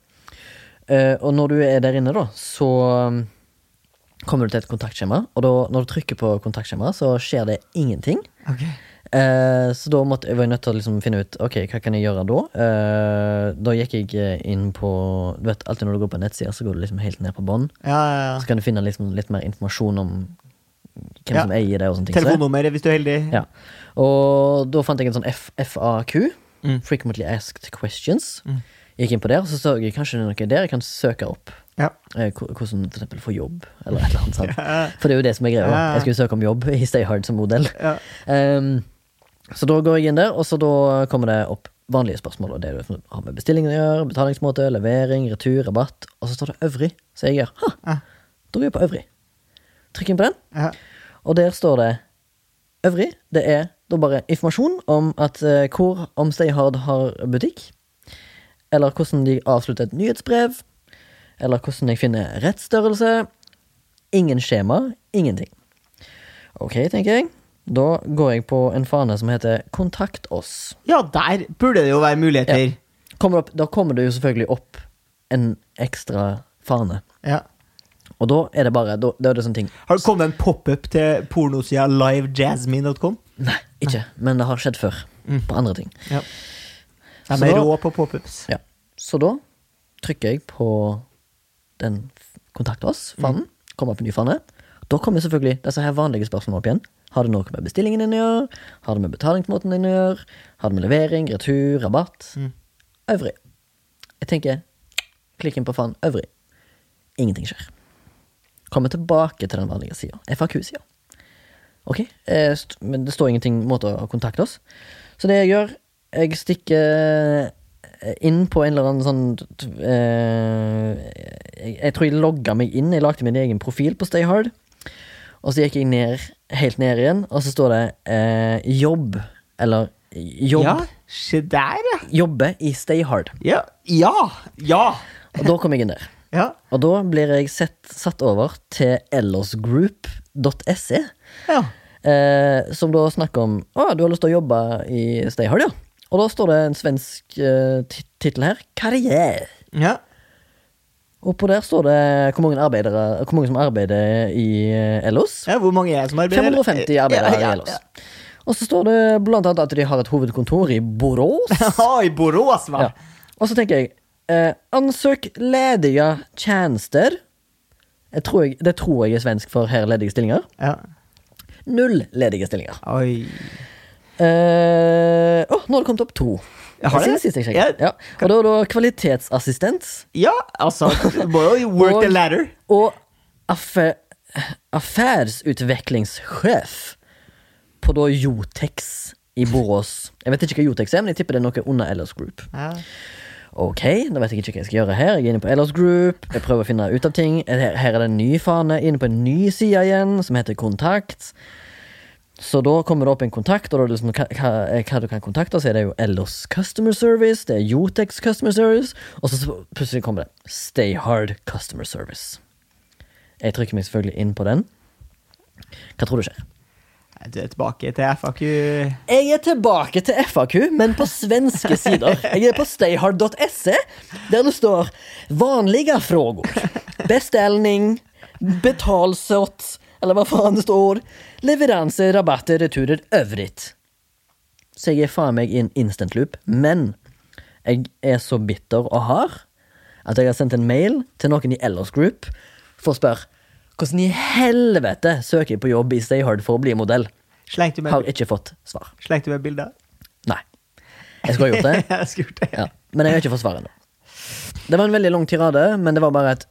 Eh, og når du er der inne, da, så um, kommer du til et kontaktskjema, og da, når du trykker på kontaktskjemaet, så skjer det ingenting. Okay. Eh, så da måtte, jeg var jeg nødt til å liksom finne ut Ok, hva kan jeg gjøre da. Eh, da gikk jeg eh, inn på Du vet, Alltid når du går på nettsider, så går du liksom helt ned på bånn. Ja, ja, ja. Så kan du finne liksom litt mer informasjon om hvem som eier det. og sånne ting. Telefonnummer hvis du er heldig. Ja. Og da fant jeg en sånn F FAQ, Mm. Frequently asked questions. Mm. Gikk inn på der, og så så jeg kanskje noe der jeg kan søke opp. Ja. Eh, hvordan for eksempel få jobb, eller et eller annet sånt. Ja. For det er jo det som er greia. Jeg skulle søke om jobb i Stay Hard som modell. Ja. Um, så da går jeg inn der, og så da kommer det opp vanlige spørsmål. Og det du har med bestillingen å gjøre, betalingsmåte, levering, retur, rabatt. Og så står det øvrig. Så jeg gjør ha, Ja. da går jeg på øvrig. Trykk inn på den, Ja. og der står det øvrig. Det er da bare informasjon om at uh, hvor om Stay Hard har butikk. Eller hvordan de avslutter et nyhetsbrev. Eller hvordan jeg finner rett størrelse. Ingen skjema, ingenting. Ok, tenker jeg. Da går jeg på en fane som heter Kontakt oss. ja, der burde det jo være muligheter. Kommer opp, da kommer det jo selvfølgelig opp en ekstra fane. Ja. Og da er det bare Da, da er det sånne ting Har det kommet en pop-up til pornosida livejasmine.com? Nei, ikke. Men det har skjedd før. Mm. På andre ting. Ja. De Så da- på pop-ups. Ja. Så da trykker jeg på den kontakt oss-fanen. Kommer opp en ny fane. Da kommer selvfølgelig disse her vanlige spørsmålene opp igjen. Har det noe med bestillingen din å gjøre? Har det med betalingsmåten din å gjøre? Har det med levering, retur, rabatt? Mm. Øvrig. Jeg tenker klikk inn på fanen øvrig. Ingenting skjer. Kommer tilbake til den vanlige sida. FAQ-sida. Ok, eh, men det står ingenting måte å kontakte oss. Så det jeg gjør, jeg stikker eh, inn på en eller annen sånn eh, jeg, jeg tror jeg logga meg inn. Jeg lagde min egen profil på Stay Hard. Og så gikk jeg ned, helt ned igjen, og så står det eh, jobb. Eller jobb. Ja, se der, ja. Jobbe i Stay Hard. Ja. Ja! Ja! Og da kom jeg inn der. ja. Og da blir jeg sett, satt over til ellersgroup.se. ja. Eh, som da snakker om Å, du har lyst til å jobbe i Stay Hard, ja. Og da står det en svensk uh, tittel her. Karriere. ja. Og på der står det hvor mange, arbeidere, hvor mange som arbeider i eh, Ellos. ja hvor mange er som arbeider? 550 arbeidere ja, ja, i Ellos. Og så står det blant annet at de har et hovedkontor i Borås. Ja, i Borås, hva? Og så tenker jeg eh, Ansøk ledige tjenester. Tror jeg, det tror jeg er svensk for her ledige stillinger. Ja. Null ledige stillinger. Oi. Eh, Åh, nå har det kommet opp to. Jeg har det? siste jeg sjekket. Ja. Og da det kvalitetsassistent Ja, altså du må jo work Og- the ladder. og affærsutviklingssjef på da Jotex i Borås. Jeg vet ikke hva Jotex er, men jeg tipper det er noe under Ellers Group. Ja. Ok, da vet jeg ikke hva jeg skal gjøre her. Jeg er inne på Ellers Group. Jeg prøver å finne ut av ting. Her, her er det en ny fane. Inne på en ny side igjen, som heter Kontakt. Så da kommer det opp en kontakt, og liksom hva, hva, hva du kan kontakte, så er det jo Ellos Customer Service, det er Jotex Customer Service, og så plutselig kommer det Stay Hard Customer Service. Jeg trykker meg selvfølgelig inn på den. Hva tror du skjer? Du er tilbake til FAQ. Jeg er tilbake til FAQ, men på svenske sider. Jeg er på stayhard.se, der det står 'vanlige frågor'. Bestelning, betalsått, eller hva faen det står. Leveranser, rabatter, returer, øvrigt. Så jeg er faen meg i en instant loop, men jeg er så bitter og hard at jeg har sendt en mail til noen i Ellers Group for å spørre hvordan i helvete søker jeg på jobb i Stay Hard for å bli modell. Du Har ikke fått svar. slengte du med bilder? Nei. Jeg skulle ha gjort det, Jeg skulle gjort det. ja. men jeg har ikke fått svar ennå. Det var en veldig lang tirade, men det var bare et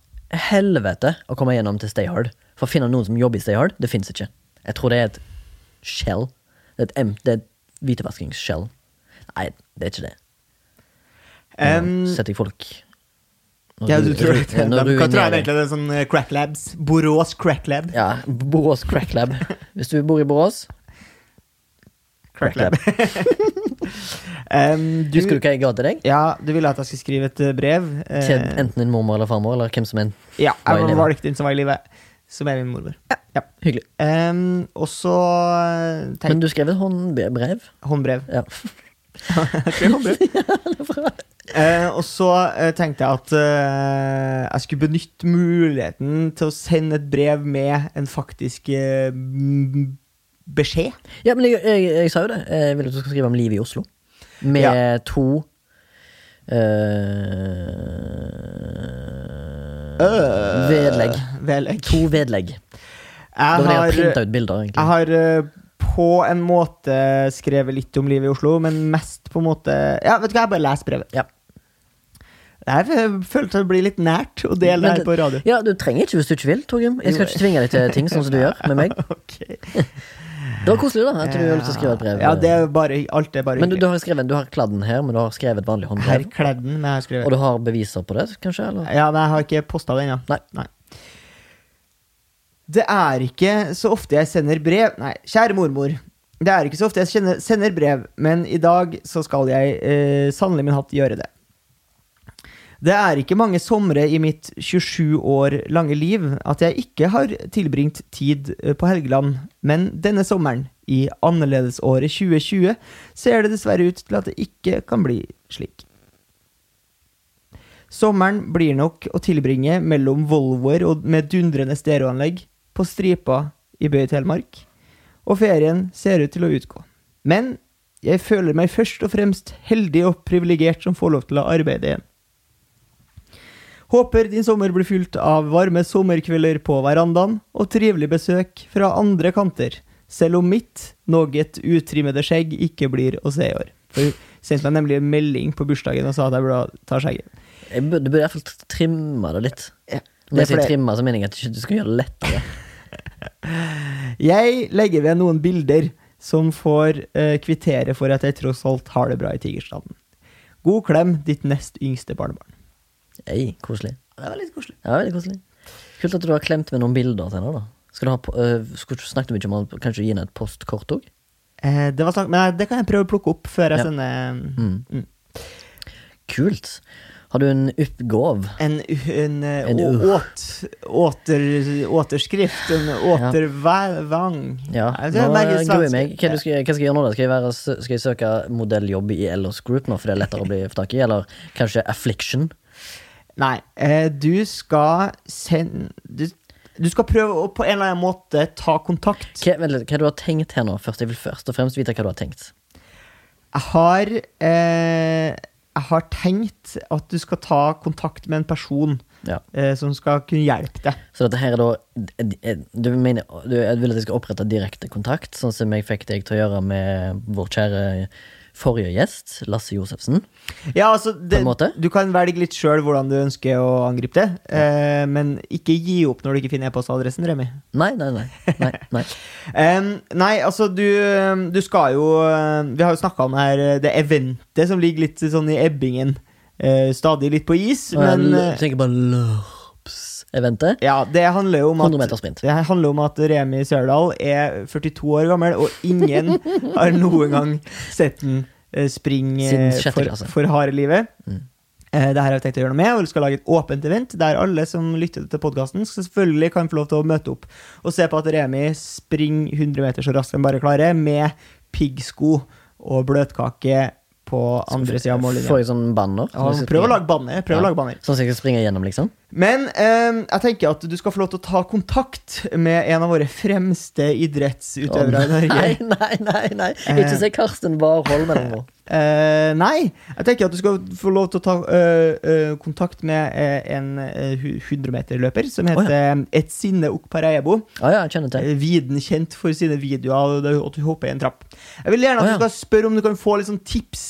helvete å komme gjennom til Stay Hard. For å finne noen som jobber i Stay Hard, det fins ikke. Jeg tror det er et shell. Det er et, er et hvitevaskingsskjell. Nei, det er ikke det. Um, setter jeg folk når ja, du du tror det? De kan tro ruinerer jeg- egentlig det er sånn eh, crack labs. Borås crack lab. Ja, Borås Crack Lab. Hvis du bor i Borås, Crack Crack lab. Um, du, husker du hva jeg ga til deg? Ja, du ville at jeg skulle skrive et eh, brev. eh, Til enten din mormor eller farmor, eller hvem som er ja, var jeg live. den som var i live. Som er min mormor. Ja. hyggelig. Um, og så eh, Men du skrev et håndbrev? Håndbrev. Ja. Jeg skrev håndbrev. uh, og så uh, tenkte jeg at uh, jeg skulle benytte muligheten til å sende et brev med en faktisk beskjed. Ja, men jeg, jeg, jeg sa jo det. Jeg vil at du skal skrive om livet i Oslo. Med Ja. to øh, Vedlegg. Vedlegg. To vedlegg. Jeg vil jeg har, ut bilder, jeg har eh, på en måte skrevet litt om livet i Oslo, men mest på en måte Ja, vet du hva, jeg bare leser brevet. Ja. Jeg følte det blir litt nært å dele det her på radio. Ja, du trenger ikke hvis du ikke vil, Torgrim. Jeg skal ikke tvinge deg til ting sånn som du gjør med meg. Ok. Det var koselig, da. At du har lyst til å skrive et brev. Ja, det er bare, alt er bare men du, du har skrevet, du har kladden her, men du har skrevet et vanlig håndbrev. Her Kledden, men jeg har skrevet Og du har beviser på det, kanskje? Eller? Ja, men jeg har ikke posta det ennå. Nei. Det er ikke så ofte jeg sender brev Nei, kjære mormor. Det er ikke så ofte jeg sender brev, men i dag så skal jeg eh, sannelig min hatt gjøre det. Det er ikke mange somre i mitt 27 år lange liv at jeg ikke har tilbringt tid eh, på Helgeland, men denne sommeren, i annerledesåret 2020, ser det dessverre ut til at det ikke kan bli slik. Sommeren blir nok å tilbringe mellom Volvoer med dundrende stereoanlegg på stripa i Bø i Telemark, og ferien ser ut til å utgå. Men jeg føler meg først og fremst heldig og privilegert som får lov til å arbeide igjen. Håper din sommer blir fylt av varme sommerkvelder på verandaen og trivelig besøk fra andre kanter, selv om mitt noe utrimmede skjegg ikke blir å se i år. For hun sendte meg nemlig en melding på bursdagen og sa at jeg burde ta skjegget. Du burde i hvert fall trimme det litt. Ja, Når jeg sier trimme, så mener jeg at du skal gjøre det lettere. Jeg legger ved noen bilder som får eh, kvittere for at jeg tross alt har det bra i Tigerstaden. God klem, ditt nest yngste barnebarn. Ei, koselig. Det var litt koselig. Ja, veldig koselig. Kult at du har klemt med noen bilder til henne, da. Skal du ha, øh, du snakket mye om å kanskje gi henne et postkort òg? Eh, det var snakk, men det kan jeg prøve å plukke opp før jeg Ja. sender Mm. Mm. Kult. Har du en uppgåv? en, en, eh, En uh. åt, åter, återskrift. En återvang. Ja, ja. nå mer gruer jeg meg. Hva, skal, hva skal jeg gjøre nå? Skal jeg, være, skal jeg søke modelljobb i Ellers Group nå, for det er lettere å bli for tak i? Eller kanskje Affliction? Nei, eh, du skal sende du, du skal prøve å på en eller annen måte ta kontakt. Hva, vent litt, hva du har tenkt her nå? Først, Jeg vil først og fremst vite hva du har tenkt. Jeg har eh, Jeg har tenkt at du skal ta kontakt med en person Ja. eh, som skal kunne hjelpe deg. Så dette her er da Du mener du vil at jeg skal opprette direkte kontakt, sånn som jeg fikk deg til å gjøre med vår kjære forrige gjest, Lasse Josefsen? Ja, altså det? Du kan velge litt sjøl hvordan du ønsker å angripe det, eh, men ikke gi opp når du ikke finner e-postadressen, Remi. Nei, nei, nei. nei, nei. um, nei, altså du, du skal jo eh, Vi har jo snakka om det her eh, det eventet som ligger litt sånn i ebbingen. Uh, stadig litt på is, men Men, Du jeg tenker på løpseventet. ja, det handler jo om 100 at. Det handler om at Remi Sørdal er 42 år gammel, og ingen har noen gang sett den eh, springe for, for harde livet. Mm. Eh, Det her har vi tenkt å gjøre noe med, og vi skal lage et åpent event der alle som lytter til podkasten, selvfølgelig kan få lov til å møte opp og se på at Remi springer 100 meter så raskt han bare klarer, med piggsko og bløtkake på andre sida av mållinja. sånn banner? Ja, prøv å lage banner. Prøv å Ja. lage banner. Sånn som jeg skal springe gjennom, liksom? Men eh, jeg tenker at du skal få lov til å ta kontakt med en av våre fremste idrettsutøvere i Norge. Nei, nei, nei, nei. Ikke se Karsten Warholm eller noe. Eh, nei, jeg tenker at du skal få lov til å ta eh, eh, kontakt med eh, en uh, 100-meterløper som heter. Å ja, jeg kjenner til. Eh, Viden kjent for sine videoer og at du hopper i en trapp. Jeg vil gjerne at ja. du skal spørre om du kan få litt sånn tips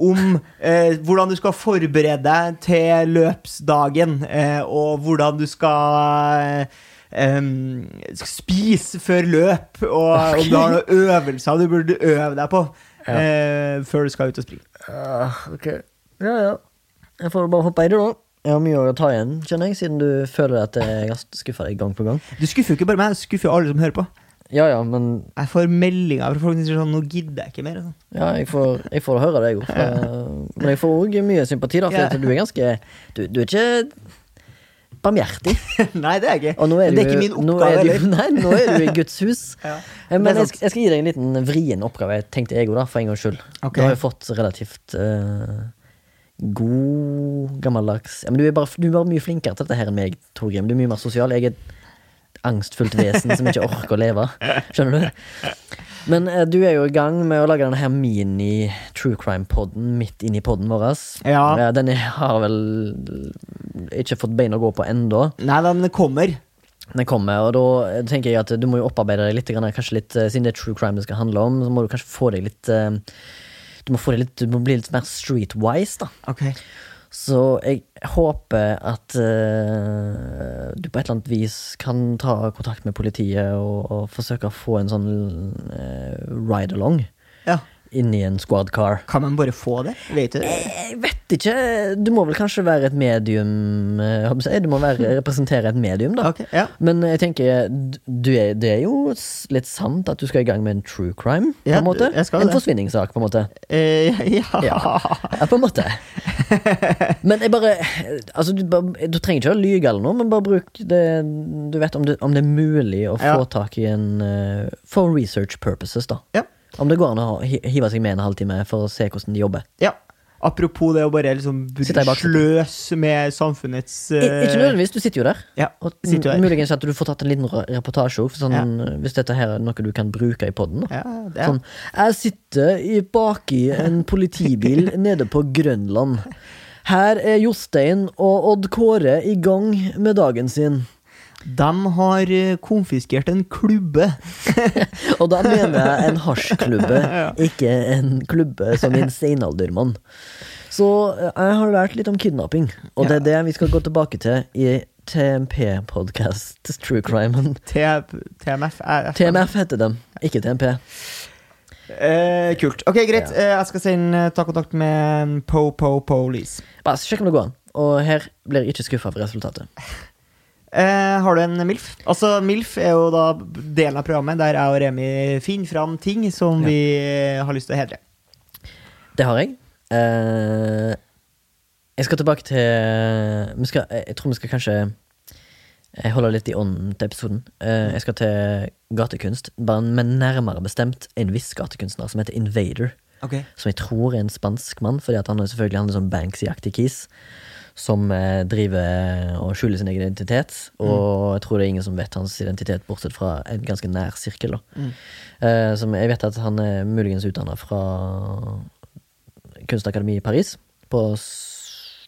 om eh, hvordan du skal forberede deg til løpsdagen, eh, og hvordan du skal eh, spise før løp, og om du har noen øvelser du burde øve deg på Ja. eh, før du skal ut og springe. Uh, ok. Ja, ja. Jeg får bare hoppe i det, da. Jeg har mye å ta igjen, kjenner jeg, siden du føler at jeg skuffa deg gang på gang. Du skuffer jo ikke bare meg, du skuffer jo alle som hører på. Ja ja, men Jeg får meldinger fra folk som sier sånn 'Nå gidder jeg ikke mer'. Sånn. ja, jeg får, jeg får høre det, jeg òg. Men jeg får òg mye sympati, da, for Ja. du er ganske Du, du er ikke barmhjertig. Nei, det er jeg ikke. Det er ikke min oppgave er du, heller. Nei, nå er du i Guds hus. Ja. Eh, Men jeg jeg skal gi deg en liten vrien oppgave, tenkte jeg òg, for en gangs skyld. Okay. Du har jo fått relativt uh, god, gammeldags ja, Men du er, bare, du er bare mye flinkere til dette her enn meg, Torgrim. Du er mye mer sosial. Jeg er angstfullt vesen som ikke orker å leve. Skjønner du? Men eh, du er jo i gang med å lage denne her mini-true crime-podden midt inni podden vår. Ja. Den har vel ikke fått bein å gå på ennå. Nei da, men det kommer. den kommer, og da tenker jeg at du må jo opparbeide deg litt, grann, kanskje litt, eh, siden det er true crime det skal handle om, så må du kanskje få deg litt eh, Du må, få deg litt, du må bli litt mer streetwise, da. Ok. Så jeg håper at uh, du på et eller annet vis kan ta kontakt med politiet og, og forsøke å få en sånn uh, ride-along Ja. Inni en squad car. Kan man bare få det? Vet du? Jeg vet ikke. Du må vel kanskje være et medium eh? Du må være, representere et medium, da. Okay, ja. Men jeg tenker, du er, det er jo litt sant at du skal i gang med en true crime. På Ja, en måte En forsvinningssak, på en måte. Eh, ja. Ja. På en måte. Men jeg bare Altså, du, du trenger ikke å lyge eller noe, men bare bruk det Du vet om det, om det er mulig å få tak i en eh, For research purposes, da. Ja. Om det går an å hive seg med en halvtime for å se hvordan de jobber. ja. Apropos det å bare liksom i sløse med samfunnets I, eh, ikke nødvendigvis, du sitter jo der. Ja, sitter jo der muligens at du får tatt en liten reportasje sånn, hvis dette her er noe du kan bruke i poden. Ja, det. Sånn, jeg sitter baki en politibil nede på Grønland. Her er Jostein og Odd Kåre i gang med dagen sin. De har eh, konfiskert en klubbe. Og da mener jeg en hasjklubbe, ikke en klubbe som en steinaldermann. Så eh, jeg har lært litt om kidnapping, og det er det vi skal gå tilbake til i TMP-podkast, True Crime. TMF. er- TMF heter dem, ikke TMP. Eh, kult. Ok, greit. Eh, jeg skal sende ta kontakt med Po-Po Police. Bare sjekk om det går an. Og her blir jeg ikke skuffa for resultatet. Eh, har du en MILF? Altså, MILF er jo da delen av programmet der jeg og Remi finner fram ting som vi har lyst til å hedre. Det har jeg. Eh, jeg skal tilbake til vi skal, Jeg tror vi skal kanskje Jeg holder litt i ånden til episoden. Eh, jeg skal til gatekunst, men nærmere bestemt en viss gatekunstner som heter Invader. Okay. Som jeg tror er en spansk mann, fordi at han har selvfølgelig han er sånn Banksy-aktig kis. Som eh, driver og skjuler sin egen identitet. Og jeg tror det er ingen som vet hans identitet, bortsett fra en ganske nær sirkel. Mm. Eh, som jeg vet at han er muligens utdanna fra Kunstakademi i Paris på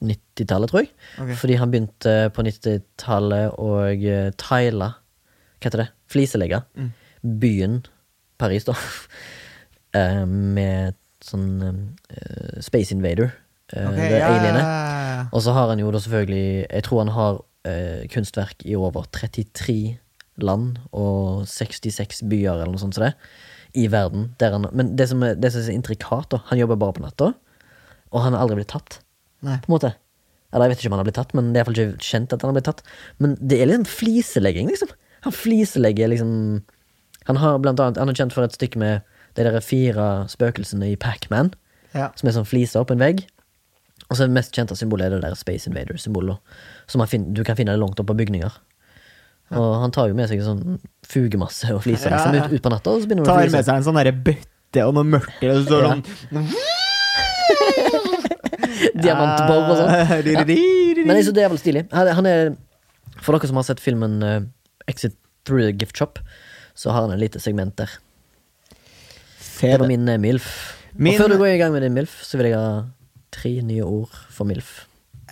90-tallet, tror jeg. Okay. Fordi han begynte på 90-tallet å eh, tile Hva heter det? Fliselegge Mm. byen Paris, da. Eh, med sånn uh, Space Invader. Okay, Ok, det ja, alienet. Ja. Og så har han jo da selvfølgelig Jeg tror han har eh, kunstverk i over 33 land og 66 byer eller noe sånt som det, i verden. Der han, men det som, er, det som er så intrikat, da Han jobber bare på natta, og han har aldri blitt tatt. Nei. På en måte Eller jeg vet ikke om han har blitt tatt, men det er iallfall ikke kjent at han har blitt tatt. Men det er litt sånn fliselegging, liksom. Han fliselegger liksom Han har blant annet Han er kjent for et stykke med de der fire spøkelsene i Pac-Man Ja. som er sånn fliser på en vegg. Og så er det mest kjente symbolet er det der Space Invader-symbolet. Som du kan finne det langt opp på bygninger. Og han tar jo med seg sånn fugemasse og fliser Ja, liksom, ut, ut på natta. Og så begynner Tar med seg en sånn derre bøtte og noe mørkt og så står sånn Diamantbob og sånn. Ja. Men jeg synes det er vel stilig. Han, han er, for dere som har sett filmen uh, Exit Through the Gift Shop, så har han en lite segment der. Det var min uh, MILF. Min- Og før du går i gang med din MILF, så vil jeg ha tre nye ord for MILF.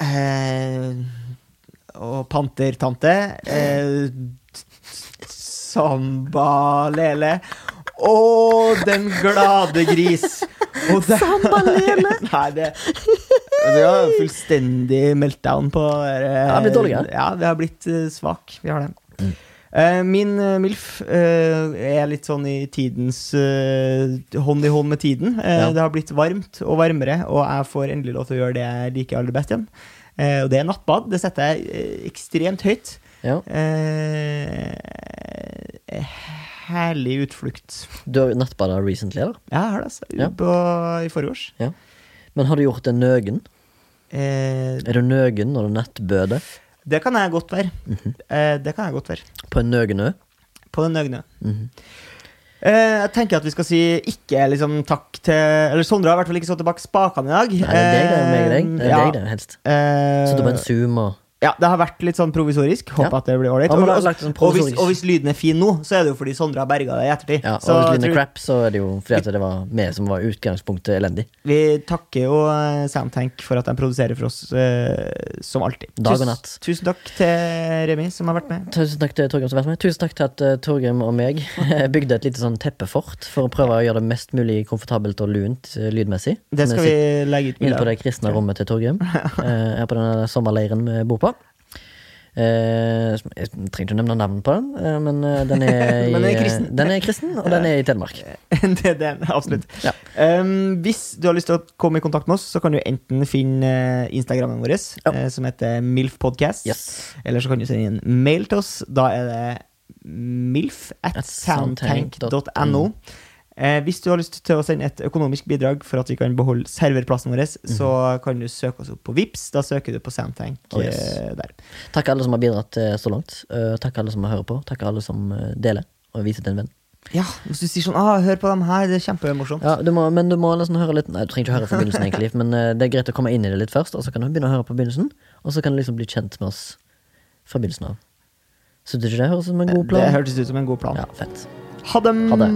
Eh, og pantertante. Eh, Samba Lele. Og den glade gris. Samba Lele? Nei, det Det har fullstendig meltdown på det. Det har blitt dårligere. Ja, det har blitt eh, svak. Vi har det. Eh, min eh, MILF eh, er litt sånn i tidens eh, Hånd i hånd med tiden. Eh, Ja. Det har blitt varmt og varmere, og jeg får endelig lov til å gjøre det jeg liker aller best igjen. Eh, og det er nattbad. Det setter jeg eh, ekstremt høyt. Ja. Eh, herlig utflukt. Du har nattbada recently, eller? Ja, jeg har det. Altså. Ja. På, I forgårs. Men har du gjort det nøgen? Eh, Er du nøgen når du nettbøder? Det kan jeg godt være. Mm -hmm. det kan jeg godt være. På en nøgenø? På den nøgne. Mhm. Eh, jeg tenker at vi skal si ikke liksom takk til Eller Sondre har i hvert fall ikke stått tilbake spakene i dag. Nei, det er deg, det er meg deg. Det er ja. deg, det, helst. Uh, Sitter på en Zoom og Ja, det har vært litt sånn provisorisk. Håper Ja. at det blir ålreit. Og, er og, og, hvis, lyden er fin nå, så er det jo fordi Sondre har berga det i ettertid. Ja, og så hvis lyden er crap, så er det jo fordi det var vi som var utgangspunktet elendig. vi takker jo eh, Soundtank for at de produserer for oss eh, som alltid. Dag og Tusen- natt. Tusen takk til Remi, som har vært med. Tusen takk til Torgrim som har vært med. Tusen takk til at uh, Torgrim og meg bygde et lite sånn teppefort for å prøve å gjøre det mest mulig komfortabelt og lunt uh, lydmessig. Det skal vi legge ut Inn på det kristne rommet til Torgrim. Uh, her på denne sommerleiren vi bor på. Eh, jeg trenger ikke å nevne navn på den, eh, men eh, den er, i, Men den er kristen. den er kristen, og den er i Telemark. det er den, absolutt. Ja. Um, hvis du har lyst til å komme i kontakt med oss, så kan du enten finne Instagrammen vår, Ja. som heter MILF Podcast. Yes. Eller så kan du sende en mail til oss. Da er det milf at At soundtank.no. Eh, hvis du har lyst til å sende et økonomisk bidrag for at vi kan beholde serverplassen vår, Mhm. så kan du søke oss opp på Vips Da søker du på Soundtank Oh, yes. eh, der. Takk alle som har bidratt eh, så langt. Uh, takk alle som hører på. Takk alle som eh, deler og viser til en venn. Ja, hvis du sier sånn ah, 'Hør på dem her, det er kjempemorsomt'. Ja, du må, men du må liksom høre litt Nei, du trenger ikke høre fra begynnelsen, egentlig, men uh, det er greit å komme inn i det litt først, og så kan du begynne å høre på begynnelsen, og så kan du liksom bli kjent med oss fra begynnelsen av. Syns du ikke det høres ut som en god Det plan? hørtes ut som en god plan. Ja, fett. Ha det! Ha det.